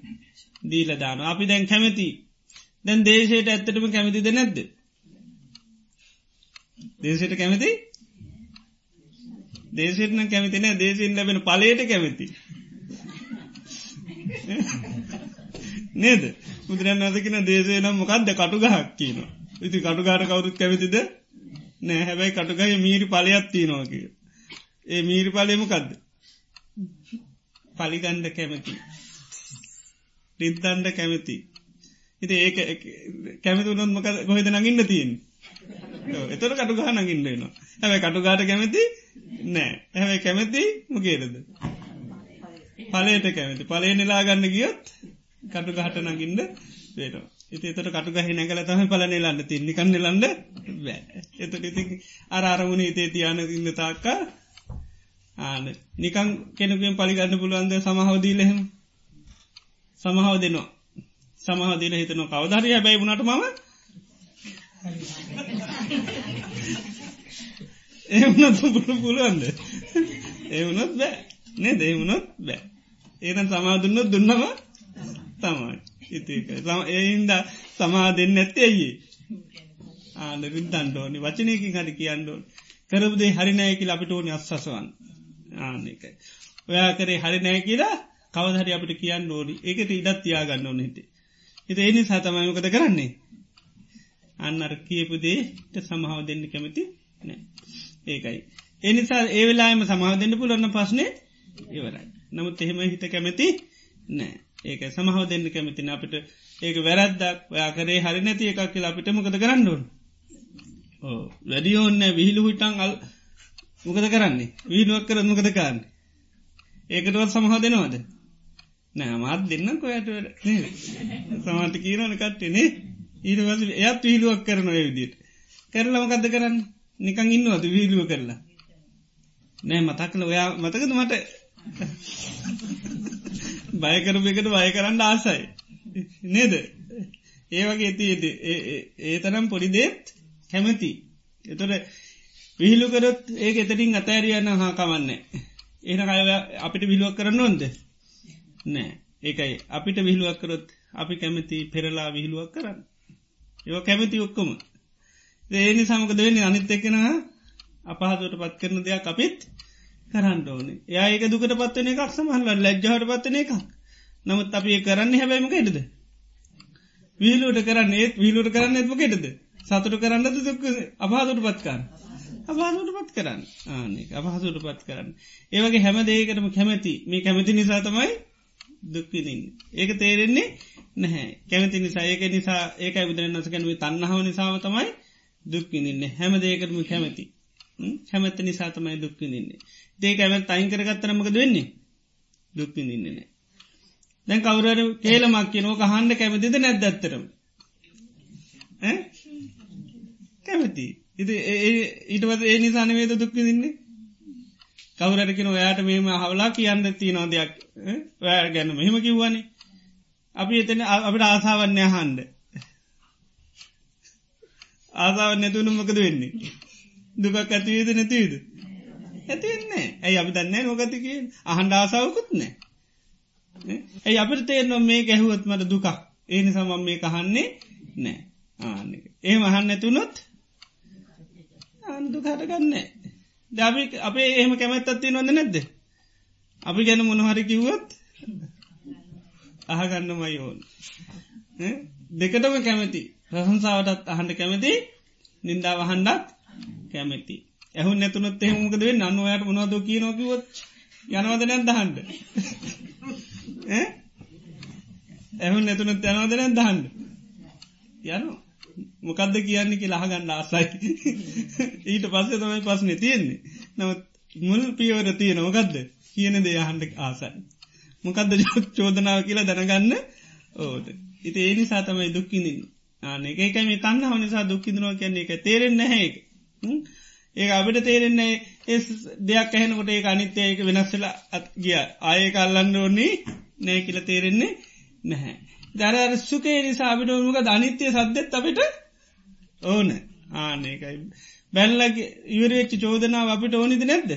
දීල දාන අපි දැන් කැමති. දැන් දේශයට ඇත්තටම කැමතිද නැද්ද? දේශයට කැමති? දේශෙටන කැමතින දේශෙන් ලැබෙන පලයට කැමති. නේද? බුදුරන් අදකින දේශේ නම් මොකක්ද කටු ගහක් කියන ඉති කටුගාට කවුරුත් කැවිතිද නෑ. හැබැයි කටුගහ මීරි පලයක් තියනවා කිය ඒ මීරි පලයමකක්ද පලිගන්ඩ කැමති. රිත්තන්ඩ කැමති. ඉති ඒක කැමති උනොත් මොක ගොහිද නගින්න තියෙන් එතර කටුගහ නගින්ඩනවා හැබැ කටුගාට කැමති නෑ. හැබැයි කැමති මොකේරද පලයට කැමති. පලේ නිලා ගන්න ගියොත් කටු ගහට නගින්ද වේනවා. ඉති එතට කටු ගහ නැකල තම පලනේ ලන්න තින්නිකන්න ලන්න බෑ. එතට ඉති අර අරමුණ ඉතේ තියන ඉන්න තාක්කා ආන. නිකං කෙනකෙන් පලිගන්න පුළුවන්ද? සමහවදීලහෙම සමහව දෙනවා. සමහදීල හිතන කවධරය බැයි වුණට මම (laughs) එවනත් පුළුවන්ද? එවනොත් බෑ. නේ දෙවුණොත් බෑ. ඒතන් සමාදුන්නොත් දුන්නම තමයි. ඉතික ඒහින්ද සමා දෙන්න ඇත්තේ ඇයි? ආනරින් තන්ඩෝනි වචනයකින් හරි කියන්නඩෝන් කරබදේ හරිනෑකි අපිට ඕනි අත්සසවන් ආනකයි ඔයා කරේ හරි නෑ කියලා කවදහරි අපිට කියන්න ඕනි. ඒකට ඉඩත් තියාගන්න ඕන හිට එත ඒනි සතමයමකද කරන්නේ? අන්න අර කියපුදේට සමහාව දෙන්න කැමති නෑ ඒකයි. එනිසා ඒවෙලාම සමාව දෙන්න පුළන්න පස්නේ ඉවරයි. නමුත් එහෙම හිත කැමති නෑ ඒක සමහව දෙන්න කැමතින අපිට ඒක වැරද්දක්. ඔයාකරේ හරි නැති එකක් කියලා අපිට මොකද කරන්නඩුවන් ඕ වැඩියෝන්න විහිලු හිටන් අල් මොකද කරන්නේ? වීනුවක් කර මොකද කාන්න ඒකටවත් සමහ දෙනවාද? නෑ මාත් දෙන්න කොයට සමට කීරන කට්ටනේ ඊටවස එයත් විහිලුවක් කරන විදිට කරලමකක්ද කරන්න? නිකං ඉන්නවද වීලුව කරලා. නෑ මතක්කල ඔයා මතකද මට? බයකරපු එකට බය කරන්න ආසයි. නේද? ඒ වගේ ඇති ඒ තරම් පොඩිදේත් කැමති. එතොට විහිලුකරොත් ඒක එතටින් අතෑරියන්න හා කවන්නේ ඒන අය අපිට විලුවක් කරන්න ඕොන්ද? නෑ. ඒකයි. අපිට විහිලුවක් කරොත් අපි කැමති පෙරලා විහිලුවක් කරන්න. ඒව කැමති ඔක්කොම. ඒනි සමකද වෙන්නේ? අනිත් එක්කෙන අපහසුවට පත් කරන දෙයක් අපිත් කරන්න ඕනේ. ඒක දුකට පත්වන එකක් සමහල ලැජ්ජහට පත්වන එකක්. නමුත් අපි කරන්න හැබැයිම කෙටද වීලුට කරන්න ඒත් වීලුට කරන්න එත්ම කෙටද සතුට කරන්න දුක් අපහසුට පත්කාන්න අපහසුට පත් කරන්න. ආනෙ අපහසුට පත් කරන්න. ඒවගේ හැම දේකටම කැමැති මේ කැමති නිසා තමයි දුක්විදින්න ඒක තේරෙන්නේ නැහැ. කැමති නිසා ඒක නිසා ඒක බුදුරන් නසකැනව තන්නහාව නිසාම තමයි දුක්විදින්න හැම දේකටම කැමැති. හැමැත්ත නිසා තමයි දුක්විදින්නේ ඒක ඇමත් අයින් කරගත්තරමකද වෙන්නේ? දුක්විදින්නේනේ දැන් කවුරර කේලමක් කියනෝක හන්ඩ කැමතිද නැද්දත්තරම කැමති. ඉති ඊටවත ඒ නිසානවේද දුක්ක දින්නේ කවුරරකින ඔයාට මෙම හවලා කියන්න තියනෝ දෙයක්. ඔයා ගැන මෙහෙම කිව්වනි. අපි එතන අපට ආසාවන්න හන්ඩ ආසාාව නැතුවනුමකද වෙන්නේ? දුකක් ඇතිවේද නැතිවේද ඇතිවෙන්නේ ඇයි අපි දන්නේ නොගතික අහන්ඩ ආසාාවකුත් නෑ. ඇයි අපිට තේරනවා මේ ගැහුවත් මට දුකක්? ඒ නිසාමම් මේ කහන්නේ නෑ. ආන ඒ මහන්න ඇතුනොත් අන්දු හටගන්න දබි අපේ එහෙම කැමැත්තත්තිය නොද නැද්ද? අපි ගැන මොනහරි කිව්වොත් අහගන්න මයෝන් දෙකටම කැමති. ප්‍රසංසාාවටත් අහන්ඩ කැමති නින්දා වහන්ඩත් කැමැති. ඇහු නැතුනත් එහෙමකද නන්නවයට මොනවද කිය නොකිවොත් යනවද නැද්දහන්ඩ ඇහු නැතුනත් යනවද නැද්දහන්ඩ යනවා. මොකක්ද කියන්නේ කිය ලහගන්න ආසයි. ඊට පස්සේ තමයි පස්න තියෙන්නේ. නවත් මුල් පියවර තියෙන මොකක්ද කියන දේ හන්ඩ ආසයි. මොකක්ද (laughs) චෝදනාව කියලා දැනගන්න? ඕද ඉති ඒ නිසා තමයි දුක්කිනින් ආන එකයි මේ තන්න හනිසා දුක්කිදනවා කියන්නේ. එක තේරෙන් නැහැ ඒ අපිට තේරෙන්නේ ඒ දෙයක් ඇහෙනකොට ඒ අනිත්‍යයක වෙනස්සලා අත් ගිය. ආය කල්ලන්න ඕන්නේ නෑ කියල තේරෙන්නේ නැහැ. දර සුකේ නිසා අපිට මුක අනිත්‍යය සද්දෙත් අපිට ඕන. ආනකයි බැල්ලගේ ඉවරච්චි චෝදනාව අපිට ඕනිද නැද්ද?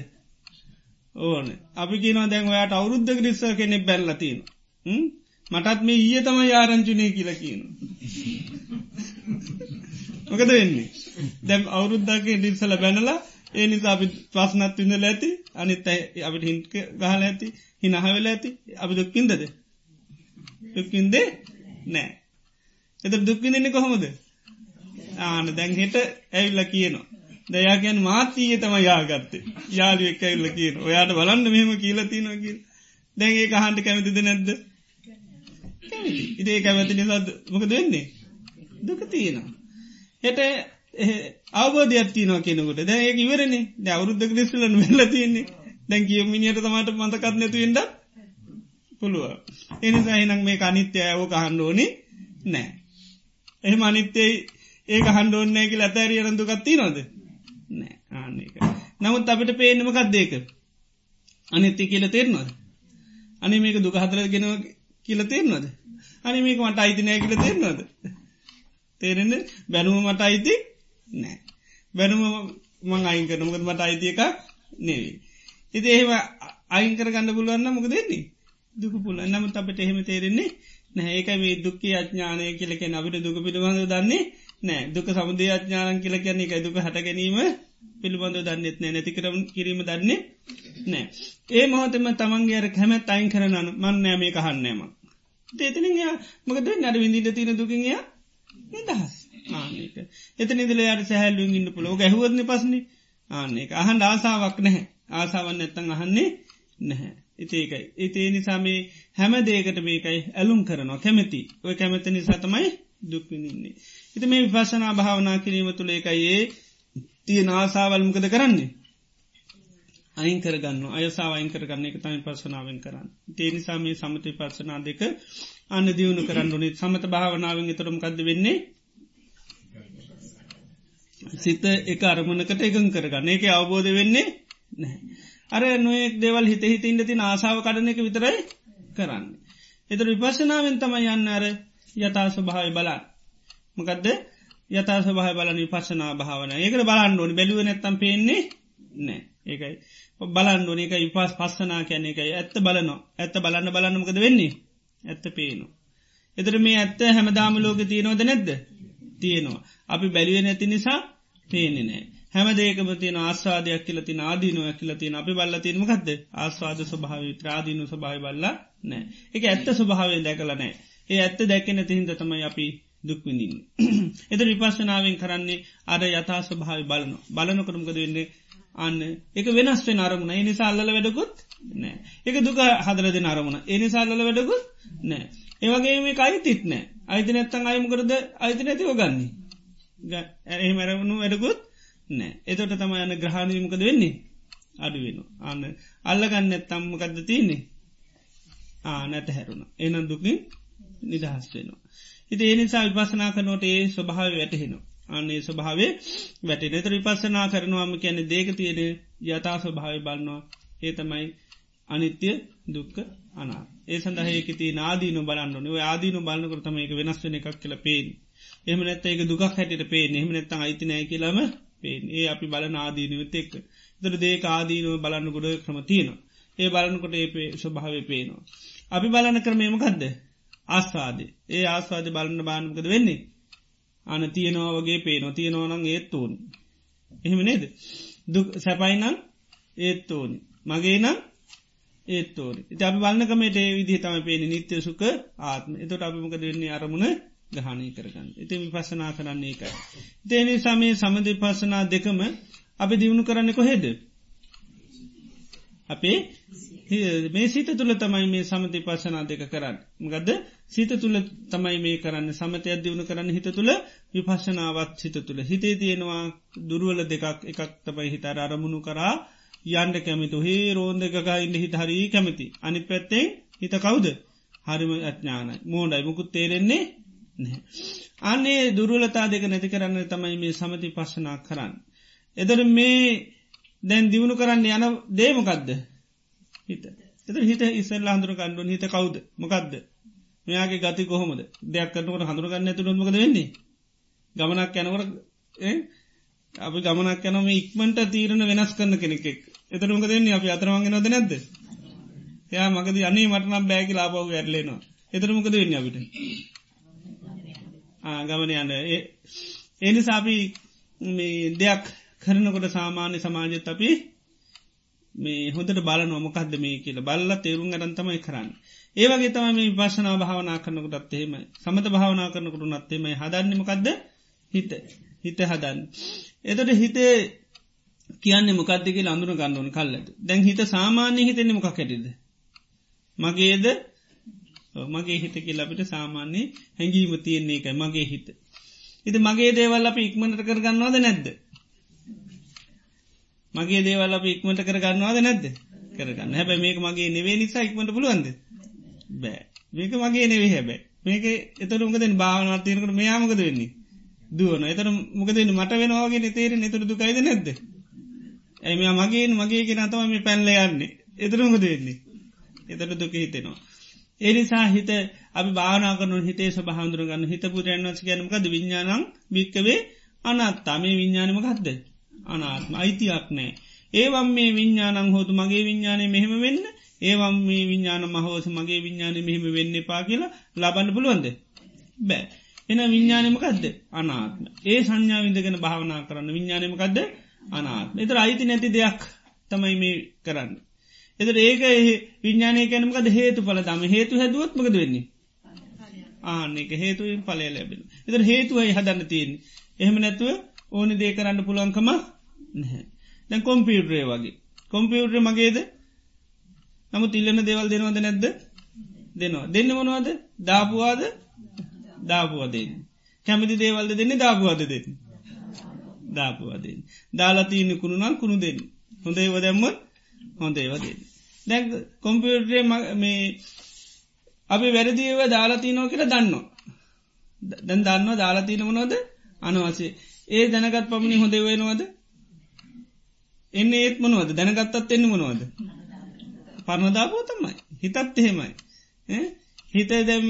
ඕන. අපි කියන දැන් ඔයාට අවුරුද්ධ ග්‍රිස්ස කෙනෙක් බැල්ලතින මටත් මේ ඊය තම යාරංචුනය කියල කියන මොකද වෙන්නේ? දැම් අවුරුද්ධගේ ඩිස්සල බැනලා ඒ නිසා අපි පස්නත් විඳල ඇති අනිත් අපිට හින්ක ගහල ඇති හිනහවෙල ඇති. අපි දුක්කින්දද දුක්කින්දේ නෑ. එත දුක්විඳන්නේ කොහොමද? ආන දැන් හෙට ඇවිල්ල කියනවා. දයාගැන් මාතීය තම යාගත්තේ. යාළුවෙක් ඇවිල්ල කියන ඔයාට බලන්න මෙහෙම කියලතිනවා කිය දැන්ඒ කහන්ට කැමතිද නැද්ද? ඉදේ කැමති නිසාද? මොක දෙන්නේ දුක තියෙනවා. හෙට අවබෝධයක් තියනවා කෙනකට දැ ඒ ඉවරන්නේ ද අවුරුද්ධ ක්‍රිස්ලන වෙල්ල තියන්නේ. දැන් කිය මිනිට තමට මතකත් නැතුවෙන්ට පුළුව එනිසා එනක් මේ අනිත්‍ය ඇව කහන්ඩ ඕනි නෑ එහෙම අනිත්‍යයි ඒක හන්ඩෝන්නෑකි ඇතැරිය රඳුකත්ති නොද නෑ. ආන්නක නමුත් අපිට පේනමකක් දේක අනිත්‍ය කියල තේරනවද? අනි මේක දුක හතර ගෙනව කියල තේරනවද? අනි මේක මට අයිතිනෑ කියල තේරනවද? තේරෙන බැනුම මට අයිති නෑ. බැනුම මං අයින් කරනමකද මට අයිති එකක් නෙවේ ඉති එහෙම අයිංකර ගන්න පුළුවන්න මොක දෙන්නේ දුක පුල නමුත් අපට එහෙම තේරෙන්නේ නැඒක මේ දුක්කේ අඥානය කියලක අපිට දුක පිළිබඳ දන්නේ නෑ. දුක සමුදේ අඥානන් කියල කියන්නේ එක දුක හට ගැනීම පිළිබඳ දන්නෙත් නෑ. නැතිකරම කිරීම දන්නේ නෑ. ඒ මොහොතම තමන්ගේ අර කැමැත් අයින් කරනන මන් නෑ මේ. කහන්නෑම තේතනය මකද නඩ විඳීට තියෙන දුකින්ය නිදහස්. ආනක එත නිදල යට සැහැල්ලුවෙන් ඉන්න පුලෝ ගැහුවත්න පස්න. ආනෙක අහන් ආසාාවක් නැහැ. ආසාවන්න ඇත්තන් අහන්නේ නැහැ. ඉතේකයි ඉතේ නිසාමේ හැම දේකට මේකයි ඇලුම් කරනවා. කැමැති. ඔය කැමැත නිසාතමයි දුක්විනින්නේ. ඉති මේ විපශනා භාවනා කිරීම තුළ එකයේ තියෙන ආසාවල්මකද කරන්නේ. අයින් කරගන්න අයසා අයින් කරගන්න එක තම පසනාවෙන් කරන්න. තේ නිසා මේ සමති පත්සනා දෙක අන්න දියුණු කරන්න නේ සමත භාවනාවෙන් තරම් කද වෙන්නේ සිත එක අරමුණකට එකං කරගන්න එක අවබෝධ වෙන්නේ නැහැ. අර නොයෙක් දෙවල් හිත හිත ඉන්නති ආසාාව කඩන එක විතරයි කරන්න. එතර විපශනාවෙන් තම යන්න අර යතා ස්වභාව බලන්න. මකදද? යතා ස්වභහ බලන විපශනා භාවන ඒකට බලන්න ඕනි. බැලුව නැත්තම් පේන්නේ නෑ ඒකයි. බලන්න ඕන. එක විපස් පස්සනා කියන එකයි ඇත්ත බලනවා. ඇත්ත බලන්න බලන්නමකද වෙන්නේ? ඇත්ත පේනවා. එතර මේ ඇත්ත හැමදාම ලෝක තියනවද නැද්ද? තියෙනවා. අපි බැලිය නැති නිසා පේනෙ නෑ. හැම දේකම තින ආස්වාදයක් කියලති ආදීනුව කියලතින අපි බල්ල තිීමකක්ද ආස්වාද ස්වභාව ත්‍රාදීනු ස්වභාව බල්ල නෑ එක ඇත්ත ස්වභාවය දැකල නෑ ඒ ඇත්ත දැකන තිහින්ද තමයි අපි දුක්විඳින්. (clears throat) එද විපස්සනාවෙන් කරන්නේ අර යථා ස්වභාව බලන. බලනකරමකද වෙන්නේ? අන්න එක වෙනස්ේ අරමුණ එනිසා අල්ල වැඩකුත් නෑ එක දුක හදරද අරමුණ එනිසාල්ල වැඩකුත් නෑ ඒවගේ මේ අයිතිත් නෑ අයිති නැත්තන් අයමකරද අයිති නැතිව ගන්නේ ඇ මැරවුණු වැඩකුත් නෑ එතොට තම යන ග්‍රහණීමකද වෙන්නේ? අඩු වෙන අන්න අල්ලගන්න ඇත්තම්මකක්ද තියන්නේ? ආ නැත හැරුණ එනම් දුකින් නිදහස් වෙනවා. ඉති ඒනිසා විපසනා කනොට ඒ ස්වභාව වැටහෙනවා. අන්නේ ස්වභාවේ වැටේ නතර විපස්සනා කරනවාම කියැනෙ දේක තියෙන යථා ස්වභාව බලන්නවා ඒ තමයි අනිත්‍ය දුක්ක අනා ඒ සඳහයකති නාදීන බලන්න ආදීන බලන්නකරතම එක වෙනස් වෙන එකක් කියල පේෙන් එම නැත්ත එක දුක් හැට පේ එහම නැත්තන් අයිතිනය කියලම පේෙන් ඒ අපි බල නාදීනවත් එක් තර දේක ආදීනුව බලන්න ගොඩ ක්‍රම තියනවා. ඒ බලන්නකොට ඒ ස්වභාව පේනවා. අපි බලන කරමයමකක්ද ආස්වාදේ. ඒ ආස්වාද බලන්න බානකද වෙන්නේ? අන තියනවා වගේ පේනවා. තියෙනවනං ඒත් ඕනි. එහෙම නේද? දුක් සැපයිනං ඒත් ඕනි. මගේ නම් ඒත් ඕනි. ඉති අපි බලන්නකමට ඒ විදිහ තම පේන නිත්‍ය සුක ආත්ම. එතොට අපිමක දෙන්නේ අරමුණ ගහනය කරගන්න. ඉතිම පසනා කරන්නේ එකයි දේනි සමේ සමධ පසනා දෙකම අපි දියුණු කරන්න කොහෙද? අපේ මේ සිත තුළ තමයි මේ සමති පසනා දෙක කරන්න. මගදද සිත තුළ තමයි මේ කරන්න. සමතය දියුණු කරන්න හිත තුළ විපශනාවත් සිත තුළ. හිතේ තියෙනවා දුරුවල දෙකක්. එකක් තමයි හිතර අරමුණු කරා යන්ඩ කැමිතු. හේ රෝන්ද එකකා ඉන්න හිත හරී කැමති. අනි පැත්තෙන් හිත කවුද? හරිම අඥානයි. මෝඩයි. මුකුත් තේරෙන්නේ නැහැ. අන්නේ දුරුවලතා දෙක නැති කරන්න තමයි මේ සමති පශනා කරන්න. එදර මේ දැන් දියුණු කරන්න යන දේමකක්ද හිත. එත හිත ඉස්සල්ලා හඳුර කණ්ඩුවන් හිත කවුද? මොකක්ද මෙයාගේ ගති කොහොමද? දෙයක් කරනකට හඳුරගන්න ඇතුළ මොකද වෙන්නේ? ගමනක් යැනකට අපි ගමනක් යනම ඉක්මට තීරණ වෙනස් කරන කෙනෙක් එතන මොක දෙන්නේ අපි අතරමගෙන නොද නැද්ද? එයා මකද අන්නේ මටනම් බෑකි ලාබව ඇරලේනවා එතර මොකද වෙන්න අපිට? ගමන යන්න. ඒනි සාපි දෙයක් කරනකොට සාමාන්‍ය සමාජත් අපි මේ හොඳට බල නොමකක්ද මේ කියල බල්ල තේරුම් ගරන්තමයි කරන්න. ඒවගේ තම මේ විපශනා භාවනා කරනකුටත් එහෙම සමත භාවනා කරනකුට නත්තේමයි හදන්නමකක්ද හිත හිත හදන්න. එතට හිතේ කියන්නේ මොකක්දක අඳුන ගන්නවන කල්ලට දැන් හිත සාමාන්‍ය හිතෙන්නේ මොකක් හැටිද. මගේද මගේ හිත කියල අපිට සාමාන්‍ය හැඟීම තියෙන්නේ එකයි මගේ හිත. ඉති මගේ දේවල් අප ඉක්මට කරගන්නවාද නැද්ද. මගේ දේවල් අප ඉක්මට කරගන්නවාද නැද්ද? කරගන්න. හැබැ මේක මගේ නෙවේ නිසා ඉක්මට පුළුවන්ද? බෑ. මේක මගේ නෙවේ හැබැයි. මේක එතර උකද භාවනත්තියනකට මෙයාමකද වෙන්නේ? දුවන එතර මොකද මට වෙනවාගේ තේර එතුර දුකයිද නැද්ද? ඇම මගේ මගේ කියෙන තම මේ පැන්ල යන්නේ. එතරමකද වෙන්නේ? එතට දුක හිතෙනවා. එනිසා හිත අපි බානාකනු හිතේ සබහන්දුර ගන්න හිත පුරයන්වස ගැනමකද විඤ්ඥානං භික්කවේ අනත්තා. මේ විඤ්ඥානමකක්ද අනාත්ම අයිතියක් නෑ ඒවම් මේ විඤ්ඥානං හෝතු මගේ විඤ්ඥානය මෙහෙම වෙන්න ඒවම් මේ විඤ්ඥාන මහෝස මගේ විඤ්ඥානය මෙහෙම වෙන්න පා කියලා ලබන්න පුළුවන්ද? බෑ. එන විඤ්ඥානමකක්ද අනාත්ම. ඒ සංඥා විදගෙන භාවනා කරන්න විඤ්ඥානමකක්ද අනාත්ම. එතර අයිති නැති දෙයක් තමයි මේ කරන්න. එතර ඒක විඤ්ඥානය කැනමකද හේතු පල තම හේතු හැදුවත්මකද වෙන්නේ? ආනෙක හේතුවෙන් පලය ලැබෙන එතර හේතුවයි හදන්න තියෙන් එහෙම නැතුව ඕනි දේ කරන්න පුළුවන්කම නැහැ. දැන් කොම්පියුටරේ වගේ. කොම්පියුටර මගේද? නමු තිල්ලන දේවල් දෙනවද නැද්ද? දෙනවා. දෙන්න මොනවාද? දාපුවාද? දාපුවදෙන් කැමති දේවල්ද දෙන්න? දාපුවාද දෙන්න. දාපුවාදෙන් දාලාතිීන කුණුනම් කුණු දෙන්න. හොඳ ඒව දැම්මත් හොඳ ඒව දෙන්න. දැ කොම්පියුටරේ මේ අපි වැරදිව දාලාතිීනෝ කියලා දන්නවා. දැන් දන්නවා දාලාතිීන මොනොද අනවසේ ඒ දැනගත් පමණි හොඳ වෙනවාද එන්න ඒත් මොනවද? දැනගත්තත් එන්න මොනවද? පරණදාපෝ තමයි. හිතත් එහෙමයි. හිත දැම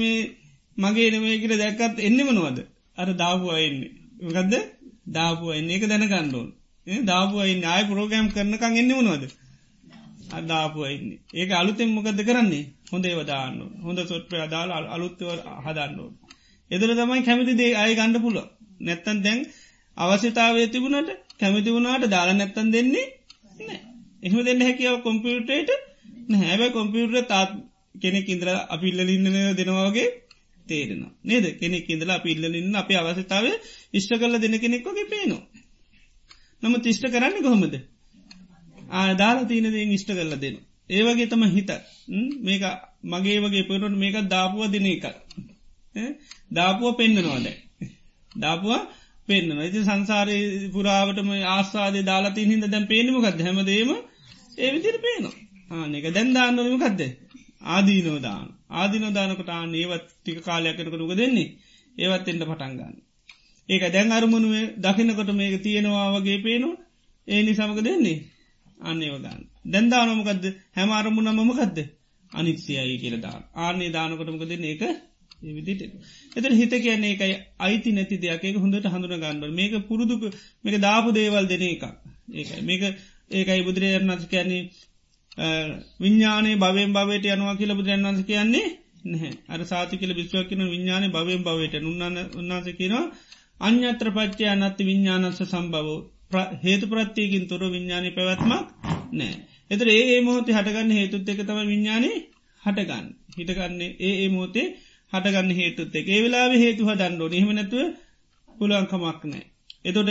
මගේ නමේ කියල දැක්කත් එන්න මොනවද? අර දාපුවා එන්නේ. ගදද දාපුුව එන්න. එක දැනගන්නඩෝන් දාපුුවයින්න ආය පරෝගෑම් කරනකං එන්න මොනවද? අදාපුුවයින්න ඒක අලුතෙන් මොකද කරන්නේ? හොඳ ඒවදාන්න හොඳ සොට්පය අදාල අලුත්තව හදන්නඩෝ එදර තමයි කැමිති දේ අය ගණඩ පුල නැත්තන් දැන් අවශ්‍යතාවය තිබුණට කැමිති වුණාට දාලා නැත්තන් දෙන්නේ එහම දෙන්න හැකියාව කොම්පියුටේට හැබ කොම්පියුටර තාත් කෙනෙක් ඉන්ද්‍ර අපිල්ලඉන්න දෙනවාගේ තේරෙන නේද? කෙනෙක් ඉඳලා අපිල්ලඉන්න අප අවශ්‍යතාව ඉෂ්ට කල්ල දෙන කෙනෙක් වගේ පේනවා. නම තිෂ්ට කරන්න කොහොමද? ආදාලා තියනදේ ඉෂ්ට කල්ල දෙන ඒවගේ තම හිත මේක මගේ වගේ පරට මේක දාපුුව දෙන එක දාපුුව පෙන්න්නනවාද දාපුවා පෙන්න්න ඉති සංසාරය පුරාවටම ආස්වාදේ දාලාති හිද දැන් පේනමකක්ද හැමදේම ඒ විදිර පේනවා. ආනෙක දැන් දාන්නනමකක්ද ආදීනෝදාන ආදිනෝදානකට ආන ඒවත් ටික කාලයක්කටක රුග දෙන්නේ ඒවත් එෙන්ට පටන්ගන්න ඒක දැන් අරමුණුවේ දකිනකොට මේක තියෙනවා වගේ පේනවා. ඒ නිසාමක දෙන්නේ. අන්නේවගන්න දැන්දානොමකක්ද හැම අරමුණ මමකක්ද අනික්සියයි කියලදා ආන්නේ දානකොටමක දෙන්න ඒක විදිට එත හිත කියන්නේ එකයි අයිති නැති දෙයක්. ඒක හොඳට හඳුන ගන්නඩ මේක පුරුදුක මේක දාපු දේවල් දෙන එක ඒකයි. මේක ඒකයි බුදුරයන්නත් කියන්නේ විඤ්ඥානේ භවෙන් භවයට යනවා කියල බුදුරන් වන්ස කියන්නේ නැහැ. අර සාති කියල විශ්ව කියන විඤ්ඥාන භවෙන් භවයට උන්නන්න උන්නාස කියනවා අන්‍යත්‍ර පච්චය අනත්ති විඤ්ඥානස්ස සම්බවෝ හේතු ප්‍රත්තියකින් තොර විඤ්ඥානය පැවැත්මක් නෑ එතර ඒ මොහොතේ හටගන්න හේතුත් එක තම විඤ්ඥානය හටගන්න. හිටගන්නේ ඒ ඒ මෝතේ හටගන්න හේතුත් එක ඒ වෙලා හේතු හදන්ඩෝ හෙම නැතුව පුළුවන්කමක් නෑ එතොට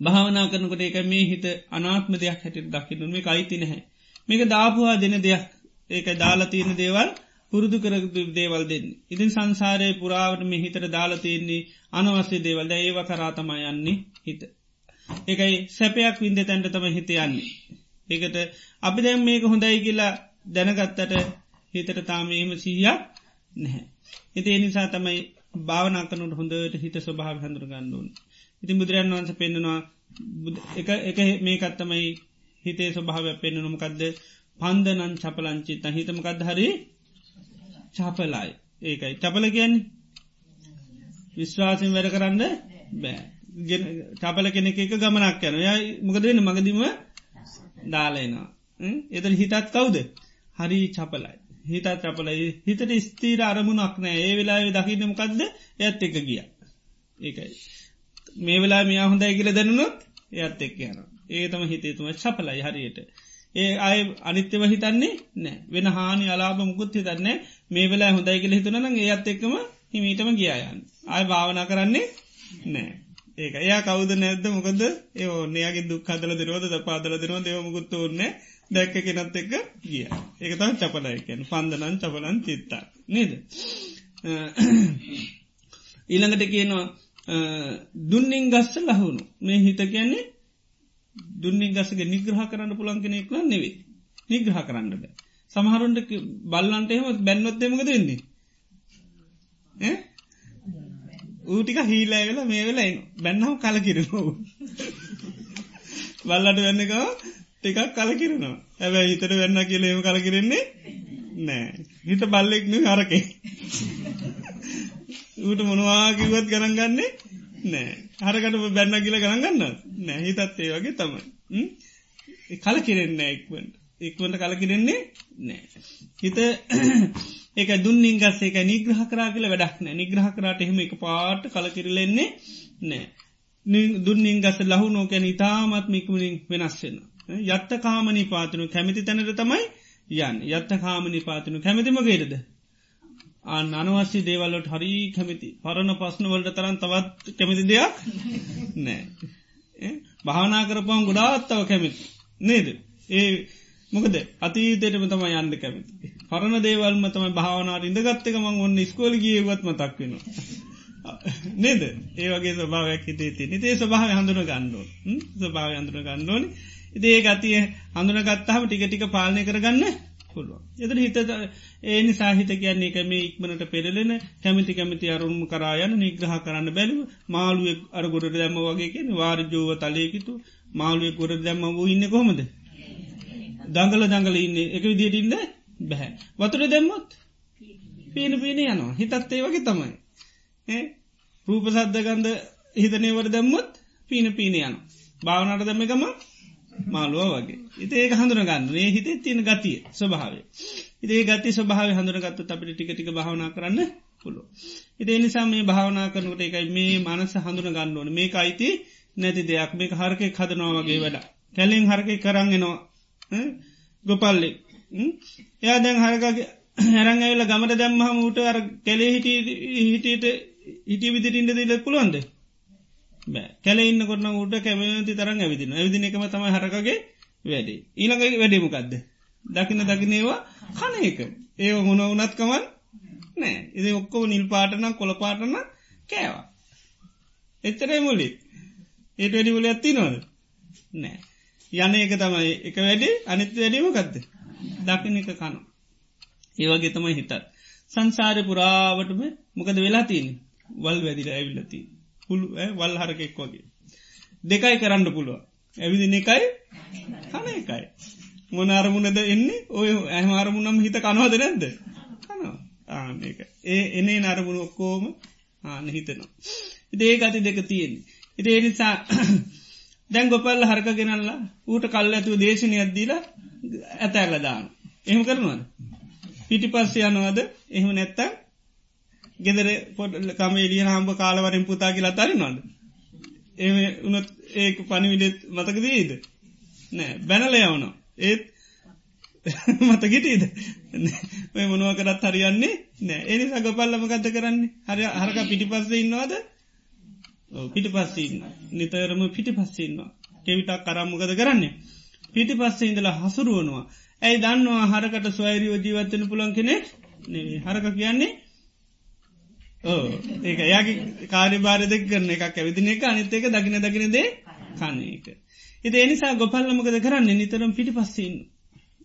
භාවනා කරනකොට එක මේ හිත අනාත්ම දෙයක් හැට දකින්නු මේ අයිති නැහැ. මේක දාපුවා දෙන දෙයක්. ඒක දාලා තියෙන දේවල් පුරුදු කරගතු දේවල් දෙන්න. ඉතින් සංසාරය පුරාවට මේ හිතර දාලා තියෙන්නේ අනවස්සේ දේවල්ද ඒව කරාතමා යන්නේ හිත. ඒකයි සැපයක් වින්ද තැන්ට තම හිත යන්නේ. ඒකට අපි දැම් මේක හොඳයි කියලා දැනගත්තට හිතට තාමේම සීයක් නැහැ. හිත එනිසා තමයි භාවනාකනුට හොඳට හිත ස්වභාව හඳුර ගන්නුවන්. ඉතින් බුදුරන් වන්ස පෙන්නවා එක මේකත්තමයි හිතේ ස්වභාවයක් පෙන්න්නනමකක්ද පන්දනන් චපලංචිත හිතමකක්ද හරි? චාපලයි. ඒකයි. චපල කියන්නේ? විශ්වාසෙන් වැඩ කරන්න බෑ. චපල කෙනෙක එක ගමනක් යන ය මොකද වෙන මගදීම දාලයනවා එත හිතත් කවුද? හරි චපලයි. හිතත් චපලයි හිතට ස්තීර අරමුණක් නෑ. ඒ වෙලා දකින්නමකක්ද ඇත් එක ගිය. ඒකයි. මේ වෙලා මියා හොඳයි කියල දැනුනොත් එයත් එක් යනවා. ඒතම හිතේතුම චපලයි හරියට. ඒ අය අනිත්‍යව හිතන්නේ නෑ. වෙන හානි අලාබ මුකුත් හිතන්නේ මේ වෙලා හොඳයි කියල හිතුනන ඒත් එක්කම හිමීටම ගියායන් අය භාවනා කරන්නේ නෑ. ඒක. එයා කවුද නැද්ද? මොකද? ඒ ඕන්නේයාගේ දුක් හදල දෙරෝද ද පාදල දෙරෝ දෙවමුකුත් ඕන්න දැක්ක කෙනත් එක්ක ගිය. ඒක තම චපලයකැන පන්දනන් චපලන් චිත්තා. නේද? ඊළඟට කියනවා දුන්නින් ගස්ස ලහුණු මේ හිත කියන්නේ දුන්නින් ගසගේ නිග්‍රහ කරන්න පුළන් කෙනෙක් න නෙවේ නිග්‍රහ කරන්න බෑ. සමහරුන්ට බල්ලන්ට එහෙම බැන්නොත්තේමක දෙන්නේ ඌටික හීලා වෙලා මේ වෙලා බැන්නම් කලකිරනවා බල්ලට වෙන්නකව ටිකක් කලකිරනවා. ඇැබැයි හිතට වෙන්න කියලේම කලකිරෙන්නේ නෑ. හිත බල්ලෙක්න හරකේ ඌට මොනවාකිවත් ගණන් ගන්නේ නෑ. හරකට බැන්න කියල ගණන් ගන්න නෑ. හිතත් ඒ වගේ තමයි. කල කිරෙන්න එක්වට එක්වට කල කිරෙන්නේ නෑ. හිත (clears throat) ඒක දුන්නින් ගස්ස එක නිග්‍රහ කරා කියල වැඩක් නෑ. නිග්‍රහ කරාට එහෙම එක පාට කලකිරලෙන්නේ නෑ. දුන්නින් ගස ලහු නෝකැන ඉතාමත්මිකුණින් වෙනස්වෙන යත්ත කාමනී පාතනු කැමිති තැනට තමයි යන් යත්ත කාමනී පාතනු කැමතිම ගේටද අන් අනවශ්‍ය දේවල්ලට හරි කැමිති. පරණ පස්නවලට තරන් තවත් කැමිති දෙයක් නෑ භාවනා කරපම් ගොඩාත්තව කැමිති. නේද? ඒ මොකද? අතීතයටම තම යන්න කැමිති. පරණ දේවල්ම තම භාවනාට ඉඳගත්තක මං ඔන්න ස්කෝල ගියවත් මතක් වෙනවා. නේද? ඒවගේ ස්භාවයක් හිතේ ති නිතේ ස්භාව හඳුන ගන්නඩෝ ස්භාව හඳුන ගන්නඩෝනි ඉදේ ගතිය හඳුන ගත්තාම ටික ටික පාලනය කරගන්න පුළුව. එතන හිත ඒනි සාහිත කියන්නේ එක මේ ඉක්මනට පෙරලෙන කැමිති කැමති අරුම් කරායන නිග්‍රහ කරන්න බැලු මාළුවෙක් අර ගොඩට දැම්ම වගේකෙන වාර්ජෝව තලයකිතු මාළුවෙක් ගොඩ දැම්ම වූ ඉන්න කොමද. දංගල දංගල ඉන්න එක විදියට ඉන්න බැහැ. වතුර දැම්මොත් පීන පීන යනවා හිතත් ඒ වගේ තමයි. රූප සද්ධගන්ධ හිතනයවර දැම්මොත් පීන පීන යන. භාවනට දැම්මකම මාළුව වගේ. ඉති ඒක හඳුන ගන්න ඒ හිතේ තියෙන ගතිය ස්වභාවය. ඉදේ ගති ස්වභාව හඳුනගත්ත අපිට ටික ටික භාවනා කරන්න පුළුව. ඉදේ නිසා මේ භාවනා කරනට එකයි මේ මනස හඳුන ගන්න ඕන මේ අයිති නැති දෙයක් මේ හරකෙ හදනවා වගේ වැඩ. කැලින් හරකෙ කරන්ගෙනවා ගොපල්ලෙ එයා දැන් හරකගේ හැරං ඇවෙල ගමට දැම්මහම ූට අර කෙලේ හිට හිටට හිටිය විදිටින්ට දිල පුළුවන්ද බෑ. කැල ඉන්න කොන්න ට කැමති තරන් ඇවිදින ඇවිදින එකම තම හරකගේ වැඩේ. ඊළඟ වැඩේමකක්ද දකින දකිනේවා කන එක. ඒ මොන වනත්කමන් නෑ. එද ඔක්කෝ නිල් පාටන කොළ පාටන කෑවා. එච්චරයි මුලි. ඒට වැඩි මුල ඇත්ති නොද නෑ. යන එක තමයි එක වැඩේ අනිත් වැඩීමකක්ද දකින එක කන. ඒවගේ තමයි හිතත්. සංසාරය පුරාවටම මොකද වෙලා තියන වල් වැදිල ඇවිල්ලති පුළු වල් හරකෙක් වගේ. දෙකයි කරන්න පුළුව ඇවිදින එකයි කන එකයි. මොන අරමුණද එන්නේ? ඔය ඇහම අරමුණම් හිත කනවද නැද්ද? කනවා. ආක ඒ එනේ නරමුණ ඔක්කෝම ආන හිතනවා. ඉදේ ගති දෙක තියෙන්නේ. ඉදේ නිසා (coughs) දැන් ගොපල්ල හරක ගෙනල්ලා ඌට කල් ඇතුව දේශනය අද්දීලා ඇතැල්ල දාන එහෙම කරනවද? පිටි පස්ස යනවද? එහෙම නැත්තම් ගෙදර පොඩ කමේලිය හම්බ කාලවරින් පුතා කියලා තරිනවද ඒ උනත් ඒක පනිවිඩෙත් මතකදීද නෑ. බැනල යවනවා. ඒත් (laughs) මතගිටීද මේ මොනුව කරත් හරියන්නේ නෑ. එනි සගපල්ලම ගත කරන්නේ? හරි හරක පිටි පස්ස ඉන්නවාද පිටි පස්සන්න නිතරම පිටි පස්සන්නවා කෙවිටක් කරම්මකද කරන්නේ? පිටි පස්සේ ඉඳලා හසුරුවනවා. ඇයි දන්නවා හරකට ස්වෛරියෝ ජීවත්තන පුළන් කෙනෙක්? හරක කියන්නේ ඕ ඒක එයාගේ කාරිබාර දෙක් කරන එකක් ඇවිදින එක. අනිත එක දකින දකිනදේ කන්න එක. එද එනිසා ගොපල්ලමකද කරන්න? නිතරම් පිටි පස්සන්න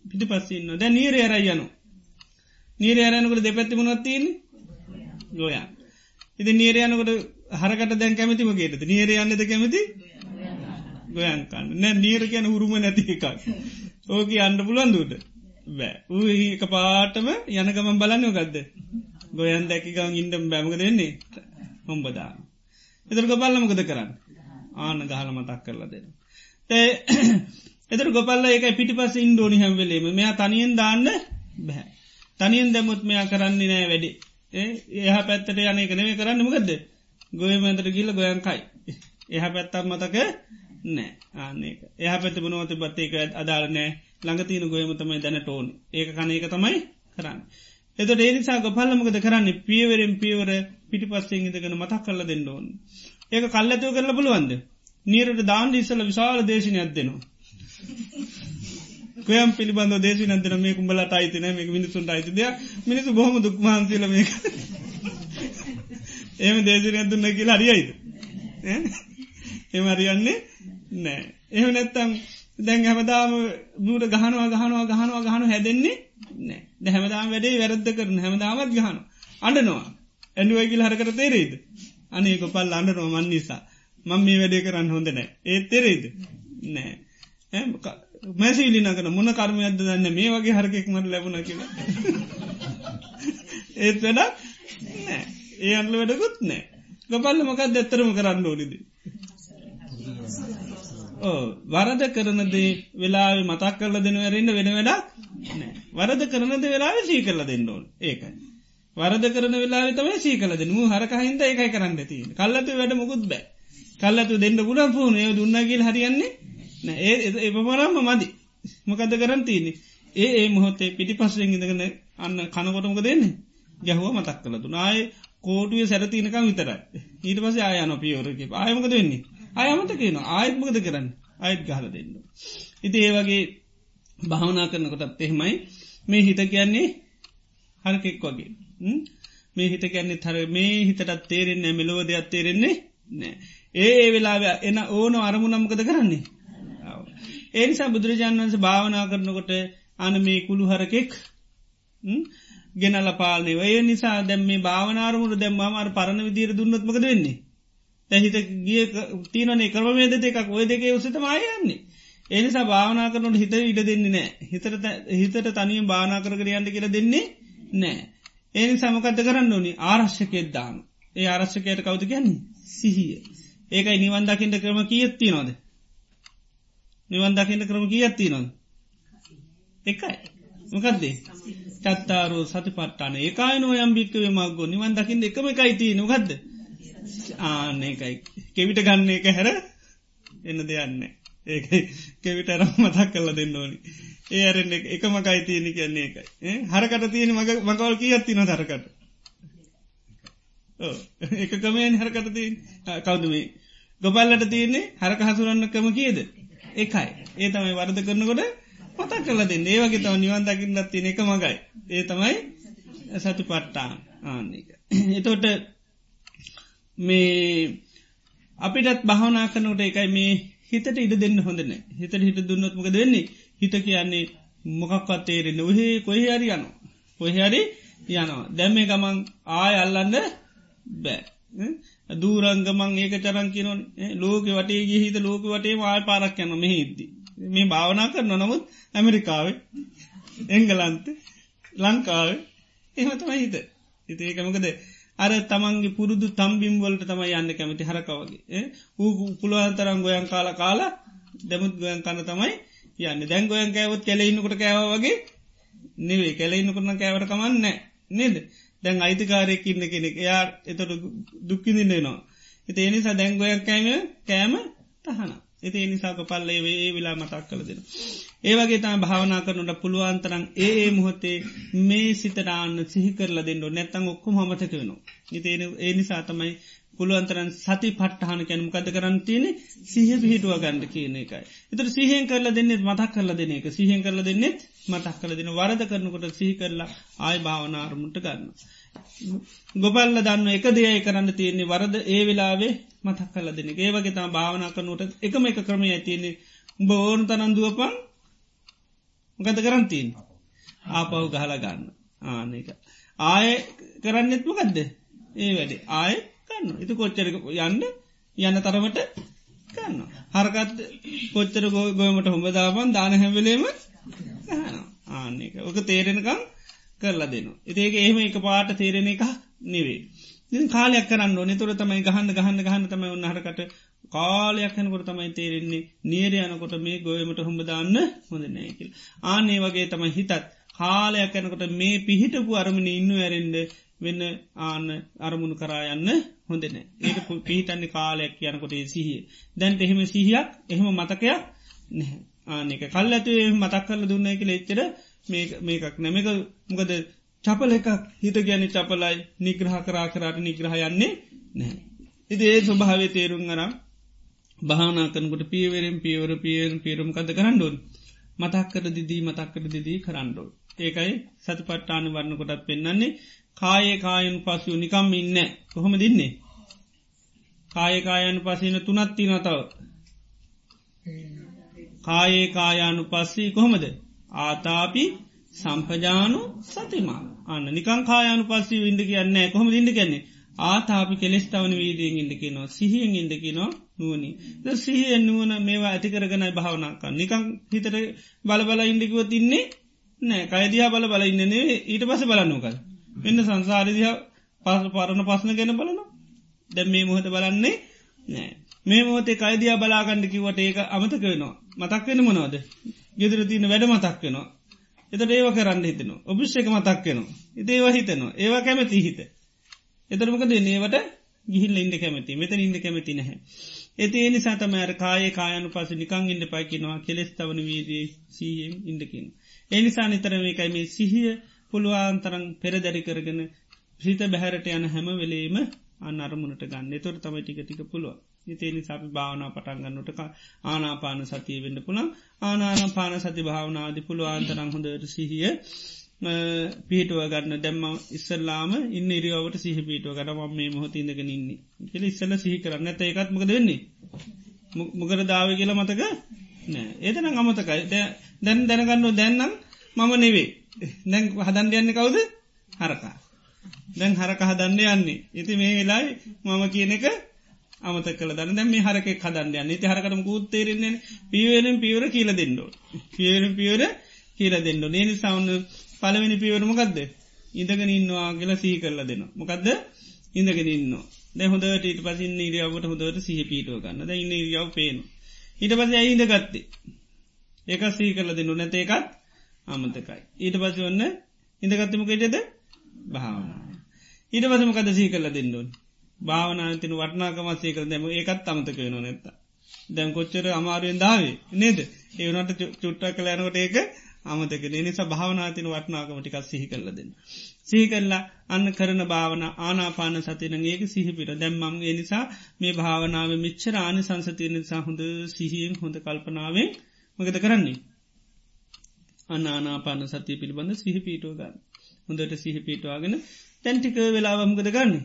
පිටි පස්සන්න දැ නීර අර යනු නීර අරයනකට දෙපැත්ති මුණොත්තිීන් ගෝයන්. ඉති නීරයනකොට හරකට දැන් කැමතිම ගේට නීර යන්නද කැමති? ගොයන්කන්න නෑ නීර කියන උරුම නැති එකක්. ඕක අන්න පුළන්දුට බෑ. ඌ එක පාටම යනකමන් බලන්න ගත්ද ගොයන් දැකිකවන් ඉන්ඩම් බැමක දෙන්නේ හොම්බදා එතර ගොපල්ලමකද කරන්න? ආන ගහල මතක් කරලා දෙන (coughs) එතර ගොපල්ල එක පිටි පස ඉන්ඩෝනි හැම්වෙලේම මෙයා තනියෙන් දාන්න බැහැ තනියෙන් දැමුත් මෙයා කරන්නේ නෑ වැඩි. එහ පැත්තට යන එක නෙවේ කරන්න. මකද ගොයමන්තර ගිල්ල ගොයන්කයි එහ පැත්තම් මතක නෑ. ආනක එහ පැති බනවත බත්තේක අදාළ නෑ. ළඟතියන ගොයම තමයි දැනට ඕන්. ඒක කන ඒක තමයි කරන්න. එත ඒනිසා ගොපල්ලමකද කරන්න? පියවරෙන් පියවර පිටි පස්සෙන් ඉදගෙන මතක් කල්ල දෙන්න ඕන්. ඒක කල්ලතව කරල පුළුවන්ද. නීරට දාන්ඩ ඉස්සල විශාල දේශනයක් දෙනවා. කයම් පිළිබඳ දේශ නදන මේ කුඹලට අයිතින මේ මිනිසුන්ට අයිතිදය මිනිසු බොහම දුක්මාන්සීල මේක. ඒම දේශනයක් දුන්න කියලා හරියයිද? එම අරියන්නේ නෑ. එහෙම නැත්තම් දැන් හැමදාම බූට ගහනවා ගහනවා ගහනවා ගහනු හැදෙන්නේ නෑ ද හැමදාම වැඩේ වැරද්ද කරන හැමදාමත් ගහන අඩනවා ඇඩුවයිගිල් හරකර තේරේද අනේක පල් අන්නනවා මන් නිසා. මං මේ වැඩේ කරන්න හොඳ නෑ ඒත් තෙරේද නෑ මැසිවිලි නකන මොන කර්මයක්ද දන්න මේ වගේ හරකෙක් මට ලැබුණ කිය ඒත් වැඩ නෑ ඒ අන්ල වැඩකුත් නෑ ගපල්ල මොකක් දෙත්තරම කරන්න ඕනිද? ඕ වරද කරනදේ වෙලා මතක් කරල දෙන වැරන්න වෙන වැඩක් නෑ. වරද කරනද වෙලාව සී කරල දෙන්න ඕන. ඒකයි. වරද කරන වෙලා තම සී කල දෙනම හරකහින්ද ඒකයි කරන්න ති කල්ලතු වැඩ මුකුත් බෑ. කල්ලතු දෙන්න පුල පුුණ ඒ දුන්නගල් හරියන්නේ ඒ එපමරම්ම මදි. මොකද කරන්න තියන්නේ? ඒ ඒ මොහොතේ පිටි පස්සෙන් ඉඳගෙන අන්න කනකොටමක දෙන්නේ ගැහුව මතක් කළතු නාය කෝටුවේ සැරතිනකම් විතරයි. ඊට පස ආයන පියවරක ආයමකද වෙන්නේ? අයමත කියන ආයත්මකද කරන්න? අයත් ගහල දෙන්න. ඉති ඒ වගේ භාවනා කරනකොටත් එහෙමයි. මේ හිත කියන්නේ හරකෙක් වගේ. මේ හිත කියන්නේ තර මේ හිතටත් තේරෙන්නේ මෙලොව දෙයක් තේරෙන්නේ නෑ ඒ ඒ වෙලා එන ඕන අරමුණම්කද කරන්නේ? ඒනිසා බුදුරජාන් වන්ස භාවනා කරනකොට අන මේ කුළු හරකෙක් ගෙනල පාලනය ඒ නිසා දැම් මේ භාවනාරමුට දැම් මාර පරණ විදිර දුන්නත්මක වෙන්නේ? තැහිත ගිය තියනේ කරමේද දෙකක්. ඔය දෙකේ උසත මායන්නේ එනිසා භාවනා කරනට හිත ඉඩ දෙන්නේ නෑ. හිතට හිතට තනිය භානා කරගර යන්න කියල දෙන්නේ නෑ. ඒනි සමකත කරන්න ඕනි? ආරශ්‍යකෙත් දාන ඒ ආරශ්‍යකයට කවුද කියන්නේ? සිහිය. ඒකයි නිවන් දකිට ක්‍රම කියත්ති නොද නිවන් දකිට ක්‍රම කියත්ති නොද එකයි. මොකක්දේ චත්තාරෝ සති පට්ටාන ඒකායි නෝ යම් භික්කවේ මක්ගෝ නිවන් දකිින් එකම එකයිති නොකක්ද ආන එකයි කෙවිට ගන්න එක හැර එන්න දෙයන්න ඒක කෙවිට අරම් මතක් කල්ල දෙන්න ඕනි. ඒ අරෙන් එක මකයි තියෙන කියන්නේ එකයි හරකට තියෙන මග මකවල් කියත්ති නො හරකට? එක කමයෙන් හරකට තිය කවුදමේ ගොපල්ලට තියන්නේ හරක හසුරන්නකම කියද? එකයි. ඒ තමයි වර්ද කරනකොට පතක් කල දෙන්න. ඒවගේ තව නිවන් දකින්නත් තින එක මගයි. ඒ තමයි සතු පට්ටාන් ආන්නක එතෝට මේ අපිටත් භාවනා කනට එකයි මේ හිතට ඉඩ දෙන්න හොඳන හිතට හිට දුන්නත්මක දෙන්නේ හිත කියන්නේ මොකක්වත් තේරෙන්න ඔහේ කොහ හරි යනවා. කොහරි යනවා. දැම්මේ ගමන් ආය අල්ලන්න බෑ. දූරංගමං ඒක චරන් කියනොන් ලෝක වටේ ගිහිත ලෝක වටේ ආය පාරක් යන මෙහිද්දි මේ භාවනා කරන නමුත් ඇමරිකාවේ එංගලන්ත ලංකාව එහමතම හිත. හිත ඒකමකද අර තමන්ගේ පුරුදු තම්බිම්වලට තම යන්න කැමති හරකවගේ ඌ පුළුවන්තරන් ගොයන් කාල කාලා දැමුත් ගොයන් කන්න තමයි යන්න. දැන් ගොයන් කෑවත් කෙලෙඉන්නකොට කෑවගේ නෙවේ කෙලෙඉන්න කරන කෑවට කමන්න නේද? දැන් අයිතිකාරයක් ඉන්න කෙනෙක්. එයා එතොට දුක්කිදින්නවා එති එනිසා දැංගොයක් කෑම කෑම තහන එති එනිසාක පල්ලේ වේ වෙලා මතක් කළ දෙෙන. ඒවගේ තම භාවනා කරනට පුළුවන්තරන් ඒ ඒ මුහොතේ මේ සිතරාන්න සිහි කරල දෙන්න නැත්තං ඔක්කුම හමතක වෙනවා. ඉති ඒ නිසා තමයි පුළුවන්තරන් සති පට්හන කැනමකද කරන්න තියෙන සිහ පිහිටුව ගන්න කියන එකයි. එතර සිහෙන් කරල දෙන්නෙත් මතක් කරල දෙන එක. සිහෙන් කරල දෙන්නෙත් මතක් කල දෙන වරද කරනකොට සිහි කරලා ආය භාවනාරමුට ගන්න. ගොපල්ල දන්න එක දෙයයි කරන්න තියෙන්නේ වරද ඒ වෙලාවේ මතක් කල දෙන ඒවගේ තම භාවනා කරනුට එකම එක ක්‍රමය ඇතියන්නේ උඹ ඕන තනන්දුවපන් මොකද කරන්තින් ආපව් ගහල ගන්න. ආනක ආය කරන්නෙත්මකක්ද ඒ වැඩ. ආය කන්න එතු කොච්චර යන්න යන්න තරමට කන්න හරකත් කොච්චර ගොයමට හොඹදාපන් දාන හැවලේම ආන්නක ඕක තේරෙනකම් කරලා දෙනු. ඉතිඒක එහෙම එක පාට තේරෙන එක නෙවේ. කාලයක් කරන්න නිතුර තමයි ගහන්න ගහන්න ගහන්න තමයි උන්නහරකට කාලයක් යනකොට තමයි තේරෙන්නේ නියර යනකොට මේ ගොයමට හොඹදාන්න හොඳ නෑකිල්. ආනේ වගේ තමයි හිතත්. කාලයක් යනකොට මේ පිහිටපු අරමණ ඉන්න ඇරෙන්ඩ වෙන්න ආන්න අරමුණු කරායන්න හොඳන ඒක පිහිටන්නේ කාලයක් යනකොට සිහිය. දැන්ට එහෙම සිහියක් එහෙම මතකයක් නැහැ. ආනක කල් ඇතුේ මතක් කරල දුන්න එක එච්චර මේකක් නැමක මොකද චපල එකක්. හිත ගැන චපලයි. නිග්‍රහ කරා කරාට නිග්‍රහ යන්නේ නෑ. ඉති ඒ ස්වභාවේ තේරුම් අරම් භානාකනකට පියවරෙන් පියවර පියෙන් පිරුම් කද කරන්නඩුවන් මතක්කට දිදී මතක්කට දිදී කරන්නඩෝ. ඒකයි සති පට්ටාන වරන්න කොටත් පෙන්න්නන්නේ කායේ කායන් පසු නිකම් ඉන්න කොහොම දින්නේ. කායකායන් පසින තුනත්ති නතව කායේ කායානු පස්සී කොහොමද? ආතාපි සම්පජානු සතිමා. අන්න නිකං කායානු පස්සී ඉින්ඩ කියන්නේ කොහොම ඉින්ඩ කියන්නේ? ආතාපි කෙලෙස්ටවන වීදියෙන් ඉින්ඩකිනවා සිහියෙන් ඉින්ඩකිනවා නුවනි සිහියෙන් නුවන මේවා ඇතිකරගනයි භාවනාක නිකං හිතට බලබල ඉන්ඩිකුව තින්නේ නෑ කයිදයා බල බල ඉන්නනේ ඊට පස බලන්නකල් එන්න සංසාරදිහ පස පරණ පස්සන ගැන බලන දැම් මේ මොහොත බලන්නේ නෑ. මේ මොහතේ කයිදයා බලාගණ්ඩිකිවට ඒක අමතක වෙනවා. මතක් වෙන මොනවද? ගෙදර තියන වැඩ මතක් වෙනවා. එතට ඒව කරන්න හිතනවා. ඔබිෂ්ක මතක් වෙනවා. ඉතේව හිතනවා. ඒවා කැමති හිත. එතරමක දෙන්නේවට ගිහිල් ඉන්න කැමති. මෙත ඉන්න කැමති නැහැ. ඇති ඒ නිසා තමෑර කාය කායනු පස නිකං ඉන්න පයිකිනවා කෙලෙස් තවන වීදී සීයෙන් ඉන්ඩකින්. එනිසා නිතරම එකයි මේ සිහිය පුළුවන්තරං පෙරදැරි කරගෙන ප්‍රීත බැහැරට යන හැම වෙලේම අන්න අරමුණට ගන්න. තොර තමයි ටික ටික පුළුව ඉතිනි සපි භාවනා පටන්ගන්නටක ආනාපාන සතිය වෙන්න පුළන් ආනාන පාන සති භාවනාදී පුළුවන්තරං හොඳට සිහිය පිහිටුව ගන්න. දැම්ම ඉස්සල්ලාම ඉන්න ඉරියාවට සිහ පිටුව ගටම මේ මොහොත ඉඳගෙන ඉන්නේ. කෙල ඉස්සල්ල සිහි කරන්න ඇත එකත් මක දෙන්නේ මොකර දාව කියල මතක? නෑ. ඒතන අමතකයි. දැන් දැනගන්න දැන්නම් මම නෙවේ දැන් හදන්ඩ යන්න කවුද? හරකා. දැන් හරක හදන්න යන්නේ. ඉති මේ වෙලායි මම කියන එක අමත කල දන්න. දැම මේ හරක හදන්න යන්න. ති හරකටම ගූත්තේරෙන්නේ පියවෙන පියවර කියල දෙන්නෝ පියවරෙන් පියවර කියල දෙන්න නේනි සවන්න පලවෙනි පියවරමකක්ද ඉඳගෙන ඉන්නවා කියල සී කරල දෙන්න මොකක්ද ඉඳගෙන ඉන්න දැහොදට ඊට පසින් ඉරියාවට හොදට සහ පිටුව ගන්න. ද ඉන්න ඉරියාව පේන ඊට පස ඇයිද ගත්තේ ඒක සී කරල දෙන්නු නැතේකත් අමතකයි. ඊට පස ඔන්න ඉඳගත්තමකෙටද භාවනා ඊට පසමකද සී කරල දෙන්නුන් භාවනාතින වටනාකමස්සේ කර දැම ඒකත් අමතක වෙන නැත්ත දැම් කොච්චර අමාරුවෙන් දාවේ නේද? ඒවනට චුට්ටක් කලෑනකොට ඒක අමතක නිසා භාවනාතින වටනාකමටිකක් සිහි කරල දෙන්න. සිහි කරලා අන්න කරන භාවන ආනාපාන සතින ඒක සිහිපිට දැම්මම් ඒ නිසා මේ භාවනාව මිච්චර ආනි සංසතිය නිසා හොඳ සිහියෙන් හොඳ කල්පනාවෙන් මගත කරන්නේ. අන්න ආනාපාන සතිය පිළිබඳ සිහිපීටෝ ගන්න. හොඳට සිහිපීටවාගෙන තැන්ටික වෙලාවම්ගද ගන්නේ.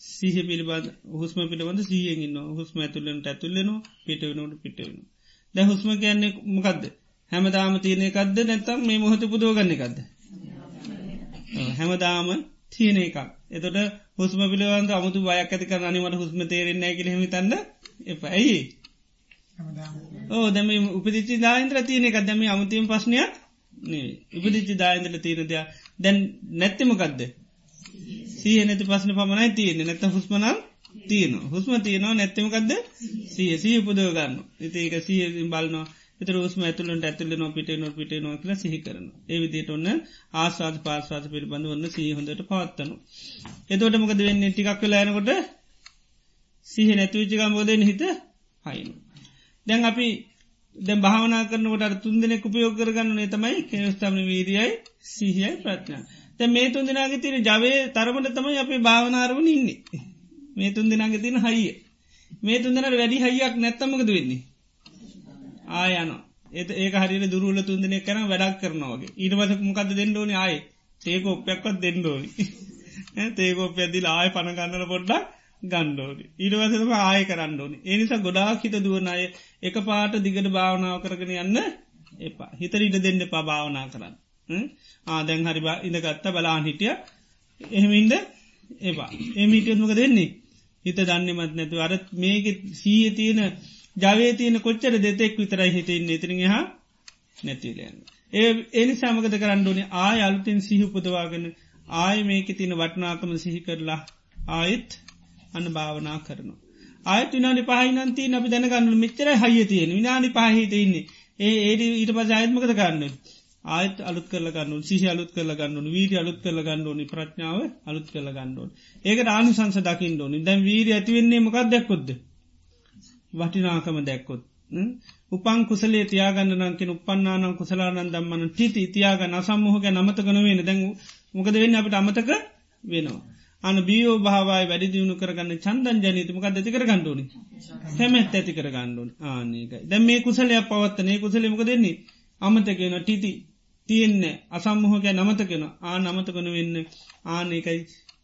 සිහ පිළිබඳ හුස්ම පිළිබඳ සියෙන් න්න හුස්ම ඇතුලට ඇතුල්ලනවා පිටවනට පිටවෙන. දැ හුස්ම කියන්නේ මොකක්ද හැමදාම තියනෙ එකක්ද නැතම් මේ මොහොත පුදෝගන්න එකක්ද. හැමදාම තියන එකක් එතොට හුස්ම පිළිවන්ද අමුතු බයක් ඇති කර අනිමට හුස්ම තේරෙන්නේ නැකිල හිතන්න එප ඇයි ඕ දැම උපදිච්චි දාන්ත්‍ර තියන එකක්. දැම අමුතියම් පශ්නයක් උපදිච්චි දාන්ත්‍ර තීරදයක් දැන් නැත්තමකක්ද සිය නැති පස්සන පමණයි තියෙන නැත හුස්මනල් තියන හුස්ම තියනවා නැත්තමකක්ද සිය සිය පුදව ගන්න ඉති ඒක සියසින් බලනවා. එත රස්ම ඇතුලට ඇතුල නො පිට නො පිට නො කියල සිහි කරන ඒවිදිට ඔන්න ආස්වාද පාස්වාද පිළිබඳ ඔන්න සී හොඳට පවත්තනු එතෝට මොකද වෙන්න? ටිකක් වෙලායනකොට සිහ නැතුවිච්චිකම්බෝධයෙන් හිත හයිනු දැන් අපි දැ භාවනා කරනකට තුන් දෙනෙ උපයෝග කරගන්න නේ තමයි කෙනස්ථාම වීරියයි සිහියයි ප්‍රඥා තැ මේ තුන් දෙනාගේ තින ජවය තරමට තමයි අපේ භාවනාරවන ඉන්නේ. මේ තුන් දෙනාගේ තින හයිිය. මේ තුන්දනට වැඩි හයියක් නැත්තමකද වෙන්නේ? ආයන ඒත ඒක හරි දුරුල තුන්දනෙ කරන වැඩක් කරනවාගේ ඊට පස මොකද දෙන්නඩෝනි ආය ඒක ඔප්පයක්වත් දෙන්නඩෝනි (laughs) ඒක ඔප්පැදිල ආය පණගන්නල පොඩ්ඩක් ගණ්ඩෝනි ඊටවසම ආය කරන්නඩෝනි එනිසා ගොඩාක් හිත දුවනය එක පාට දිගට භාවනාව කරගෙන යන්න එපා. හිතරීට දෙන්න පා භාවනා කරන්න. ආදැන් හරි ඉඳගත්ත බලාන් හිටිය. එහෙමින්ද ඒවා එමිටියත්මක දෙන්නේ හිත දන්නමත් නැතු අර මේක සීය තියෙන ජවේ තියෙන කොච්චර දෙතෙක් විතරයි හිතෙන් ඉතිරින් හා නැතිලයන්න. ඒ එනි සමගත කරන්නඩුවනේ ආය අලුතින් සිහිපුදවාගෙන ආය මේක තින වටනාකම සිහි කරලා ආයෙත් අන්න භාවනා කරනවා. ආයත් විනාඩි පහහිනන්ති අපි දැනගන්නු මෙච්චර හය තියෙන විනාඩි පහිතඉන්නේ ඒ ඒඩ ඊට පස අයත්මකත කරන්න. ආයත් අලුත් කරල ගන්නු සිහ අලුත් කරල ගන්නු වීර අලුත් කරල ගන්නඩෝනි ප්‍රඥාව අලුත් කරල ගන්නඩෝන් ඒක ආනු සංස දකිින් ෝනි දැන් වීර ඇතිවෙන්නේ මොකක් දැක්කොද වටිනාකම දැක්කොත්. උපන් කුසලේ තියාගන්නනකින් උපන්නානම් කුසලානන් දම්මන ටිති තියාග නසම්මහක නමතකන වෙන දැන් මොකද වෙන්න? අපට අමතක වෙනවා. අන බියෝ භාවයි වැඩි දියුණු කරගන්න චන්දන් ජනීතමක ඇති කර ගණ්ඩුවනි හැමැත් ඇති කර ගණ්ඩුවන් ආනක දැ මේ කුසලයක් පවත්තනය කුසලමක දෙන්නේ අමතකෙන ටිති තියෙන්නේ. අසම්මහක නමතකෙන ආ නමතකන වෙන්න ආනකයි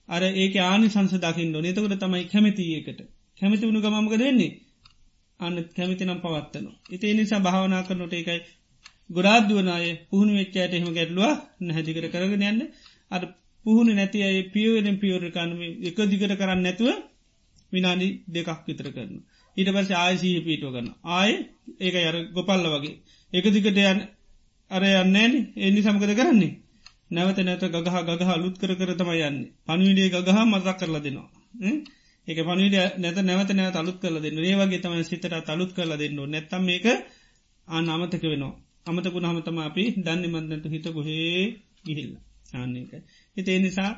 අර ඒක ආනි සංස දකිින්ඩ නතකට තමයි කැමතිඒකට කැමති වුණු ගමක දෙන්නේ අන්න කැමති නම් පවත්තන. ඉති නිසා භාවනා කරනොට එකයි ගොඩාද්දුවනාය පුහුණු වෙච්චයට එහෙම ගැටලුව නැහැදිකර කරගෙන යන්න. අ පුහුණු නැති අය පියවෙන පියවරකානම එක දිගට කරන්න නැතුව විනාඩි දෙකක් විතර කරන. ඊට පස ආයසීහ පීටෝ කරන්න. ආය ඒක අර ගොපල්ල වගේ. එක දිගට යන අර යන්නේන එනි සමකද කරන්නේ. නැවත නැත ගහ ගහ ලුත් කර කර තම යන්න. පනිවිඩේ ගහ මසක් කරලා දෙනවා. ඒක පනිවිඩ නැත නැවත නැව අලුත් කරල දෙන්න ඒ වගේ තම සිතට අලුත් කරලා දෙන්න නැත්තම් මේක ආන අමතක වෙනවා. අමතකුණ හමතම අපි දන්න මන්දට හිත ගොහේ ගිහිල්ල. ආන්නේක. හිතේ නිසා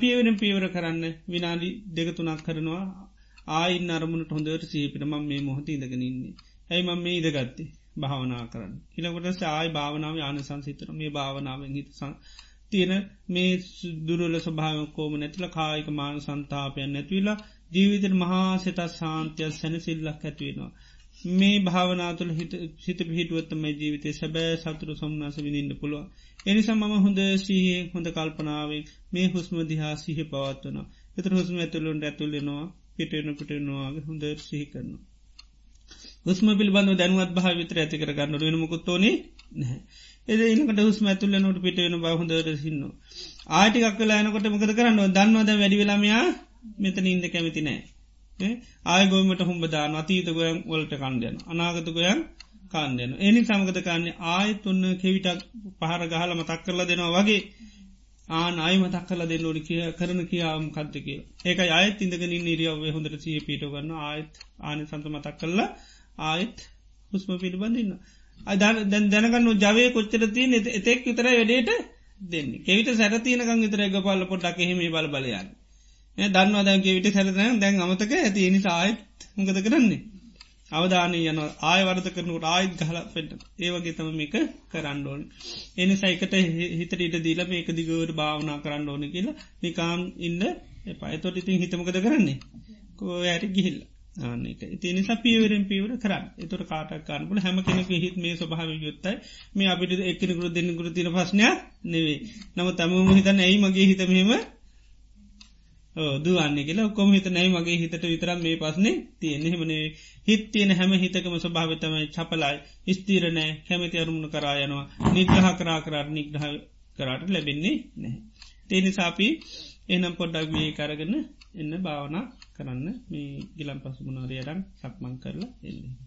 පියවෙන පියවර කරන්න විනාඩි දෙකතුනක් කරනවා ආයින් අරමුණට හොඳට සීපිට මම් මේ මොහොත ඉදගෙනන්නේ. ඇයි මම මේ ඉදගත්තේ භාවනා කරන්න. හිලකොට ආයි භාවනාව ආන සංසිතර මේ භාවනාවෙන් හිත තියෙන මේ දුරල ස්භාවකෝම නැතිල කායික මාන සන්තාපයන් නැතිවලා ජීවිතර මහා සිතත් සාන්තියක් සැනසිල්ලක් ඇත්වෙනවා. මේ භාවනාතුළ හිත පිහිටුවත්තමයි ජීවිතය සැබෑ සතුරු සම්නාස විනින්න පුළුව. එනිසා මම හොඳ සීහේ හොඳ කල්පනාවෙන් මේ හුස්ම දිහා සිහ පවත්වන. එතර හුස්ම ඇතුළුන්ට ඇතුලෙනවා පිටෙන පිටෙනවාගේ හොඳ සිහි කරනවා. හුස්ම පිල්බඳ දැනුවත් භා විතර ඇති කර ගන්න වෙනමුකුත්තෝනේ නැහැ. එද ඉනකට හුස්ම ඇතුල්ල නොට පිටවෙන බහහොඳර සින්න. ආටිකක් කලා යනකොට මොකද කරන්න දන්නවද වැඩිවෙලාමයා මෙතන ඉන්න කැමති නෑ. ආයගෝමට හුම්බදාන අතීත ගොයන් වලට කණ්ඩයන අනාගත ගොයන් කාන්දයන. එනි සමගත කන්නේ ආයත් ඔන්න කෙවිටක් පහර ගහල මතක් කරලා දෙනවා වගේ. ආන අයි මතක් කල දෙන්න ඕනි කිය කරන කියාම් කත්තක ඒක අයත් ඉඳගෙන නිරියාවේ හොඳට සිය පිට ගන්න. ආයත් ආන සන්ත මතක් කරලා ආයත් හුස්ම පිළිබඳන්න. දැන් දැනගන්න ජවය කොච්චර තිය එතෙක් විතර වැඩේට දෙන්න. කෙවිට සැරතියනකං විතර එක පල්ල පොට්ටක් එහෙම බල බලයන්න. දන්නවා දැන්ගේ විට සැරන දැන් අමතක ඇති එනි ආයත් හොඟද කරන්නේ. අවධානය යන ආයවර්ත කරනට ආයත් ගහල පෙන්ට ඒවගේ තම මේක කරන්න ඕන. එනි සයිකට හිතට ඉට දීල මේක දිගවට භාවනා කරන්න ඕන කියලා නිකාම් ඉන්න එපයිතොට ඉතින් හිතමකද කරන්නේ? කෝ ඇයට ගිහිල්ල. ආනක ඉතිනි සපියවරෙන් පිවර කරන්න. එතුර කාටක්කාන්නපුල හැම කෙනෙක හිත් මේ ස්වභාව යුත්තයි මේ අපිට එක්කෙනෙකුර දෙන්නෙකුර තින ප්‍රශ්නයක් නෙවේ නම තම හිතන්න ඇයි මගේ හිතමීම දුවන්න කියලා කොම හිත නයි මගේ හිතට විතරම් මේ පස්නේ තියෙන හෙමනේ හිත් තියෙන හැම හිතකම ස්වභාවතමයි චපලයි. ස්තීරණෑ කැමති අරුමුණ කරායනවා නිග්‍රහ කරා කරාට නිග්‍රහ කරාට ලැබෙන්නේ නැහැ. තේනිසාපී එනම් පොඩ්ඩක් මේ කරගන්න එන්න භාවනා කරන්න. මේ ගිලම් පසුමුණනාරයටන් සක්මං කරලා එන්නේ.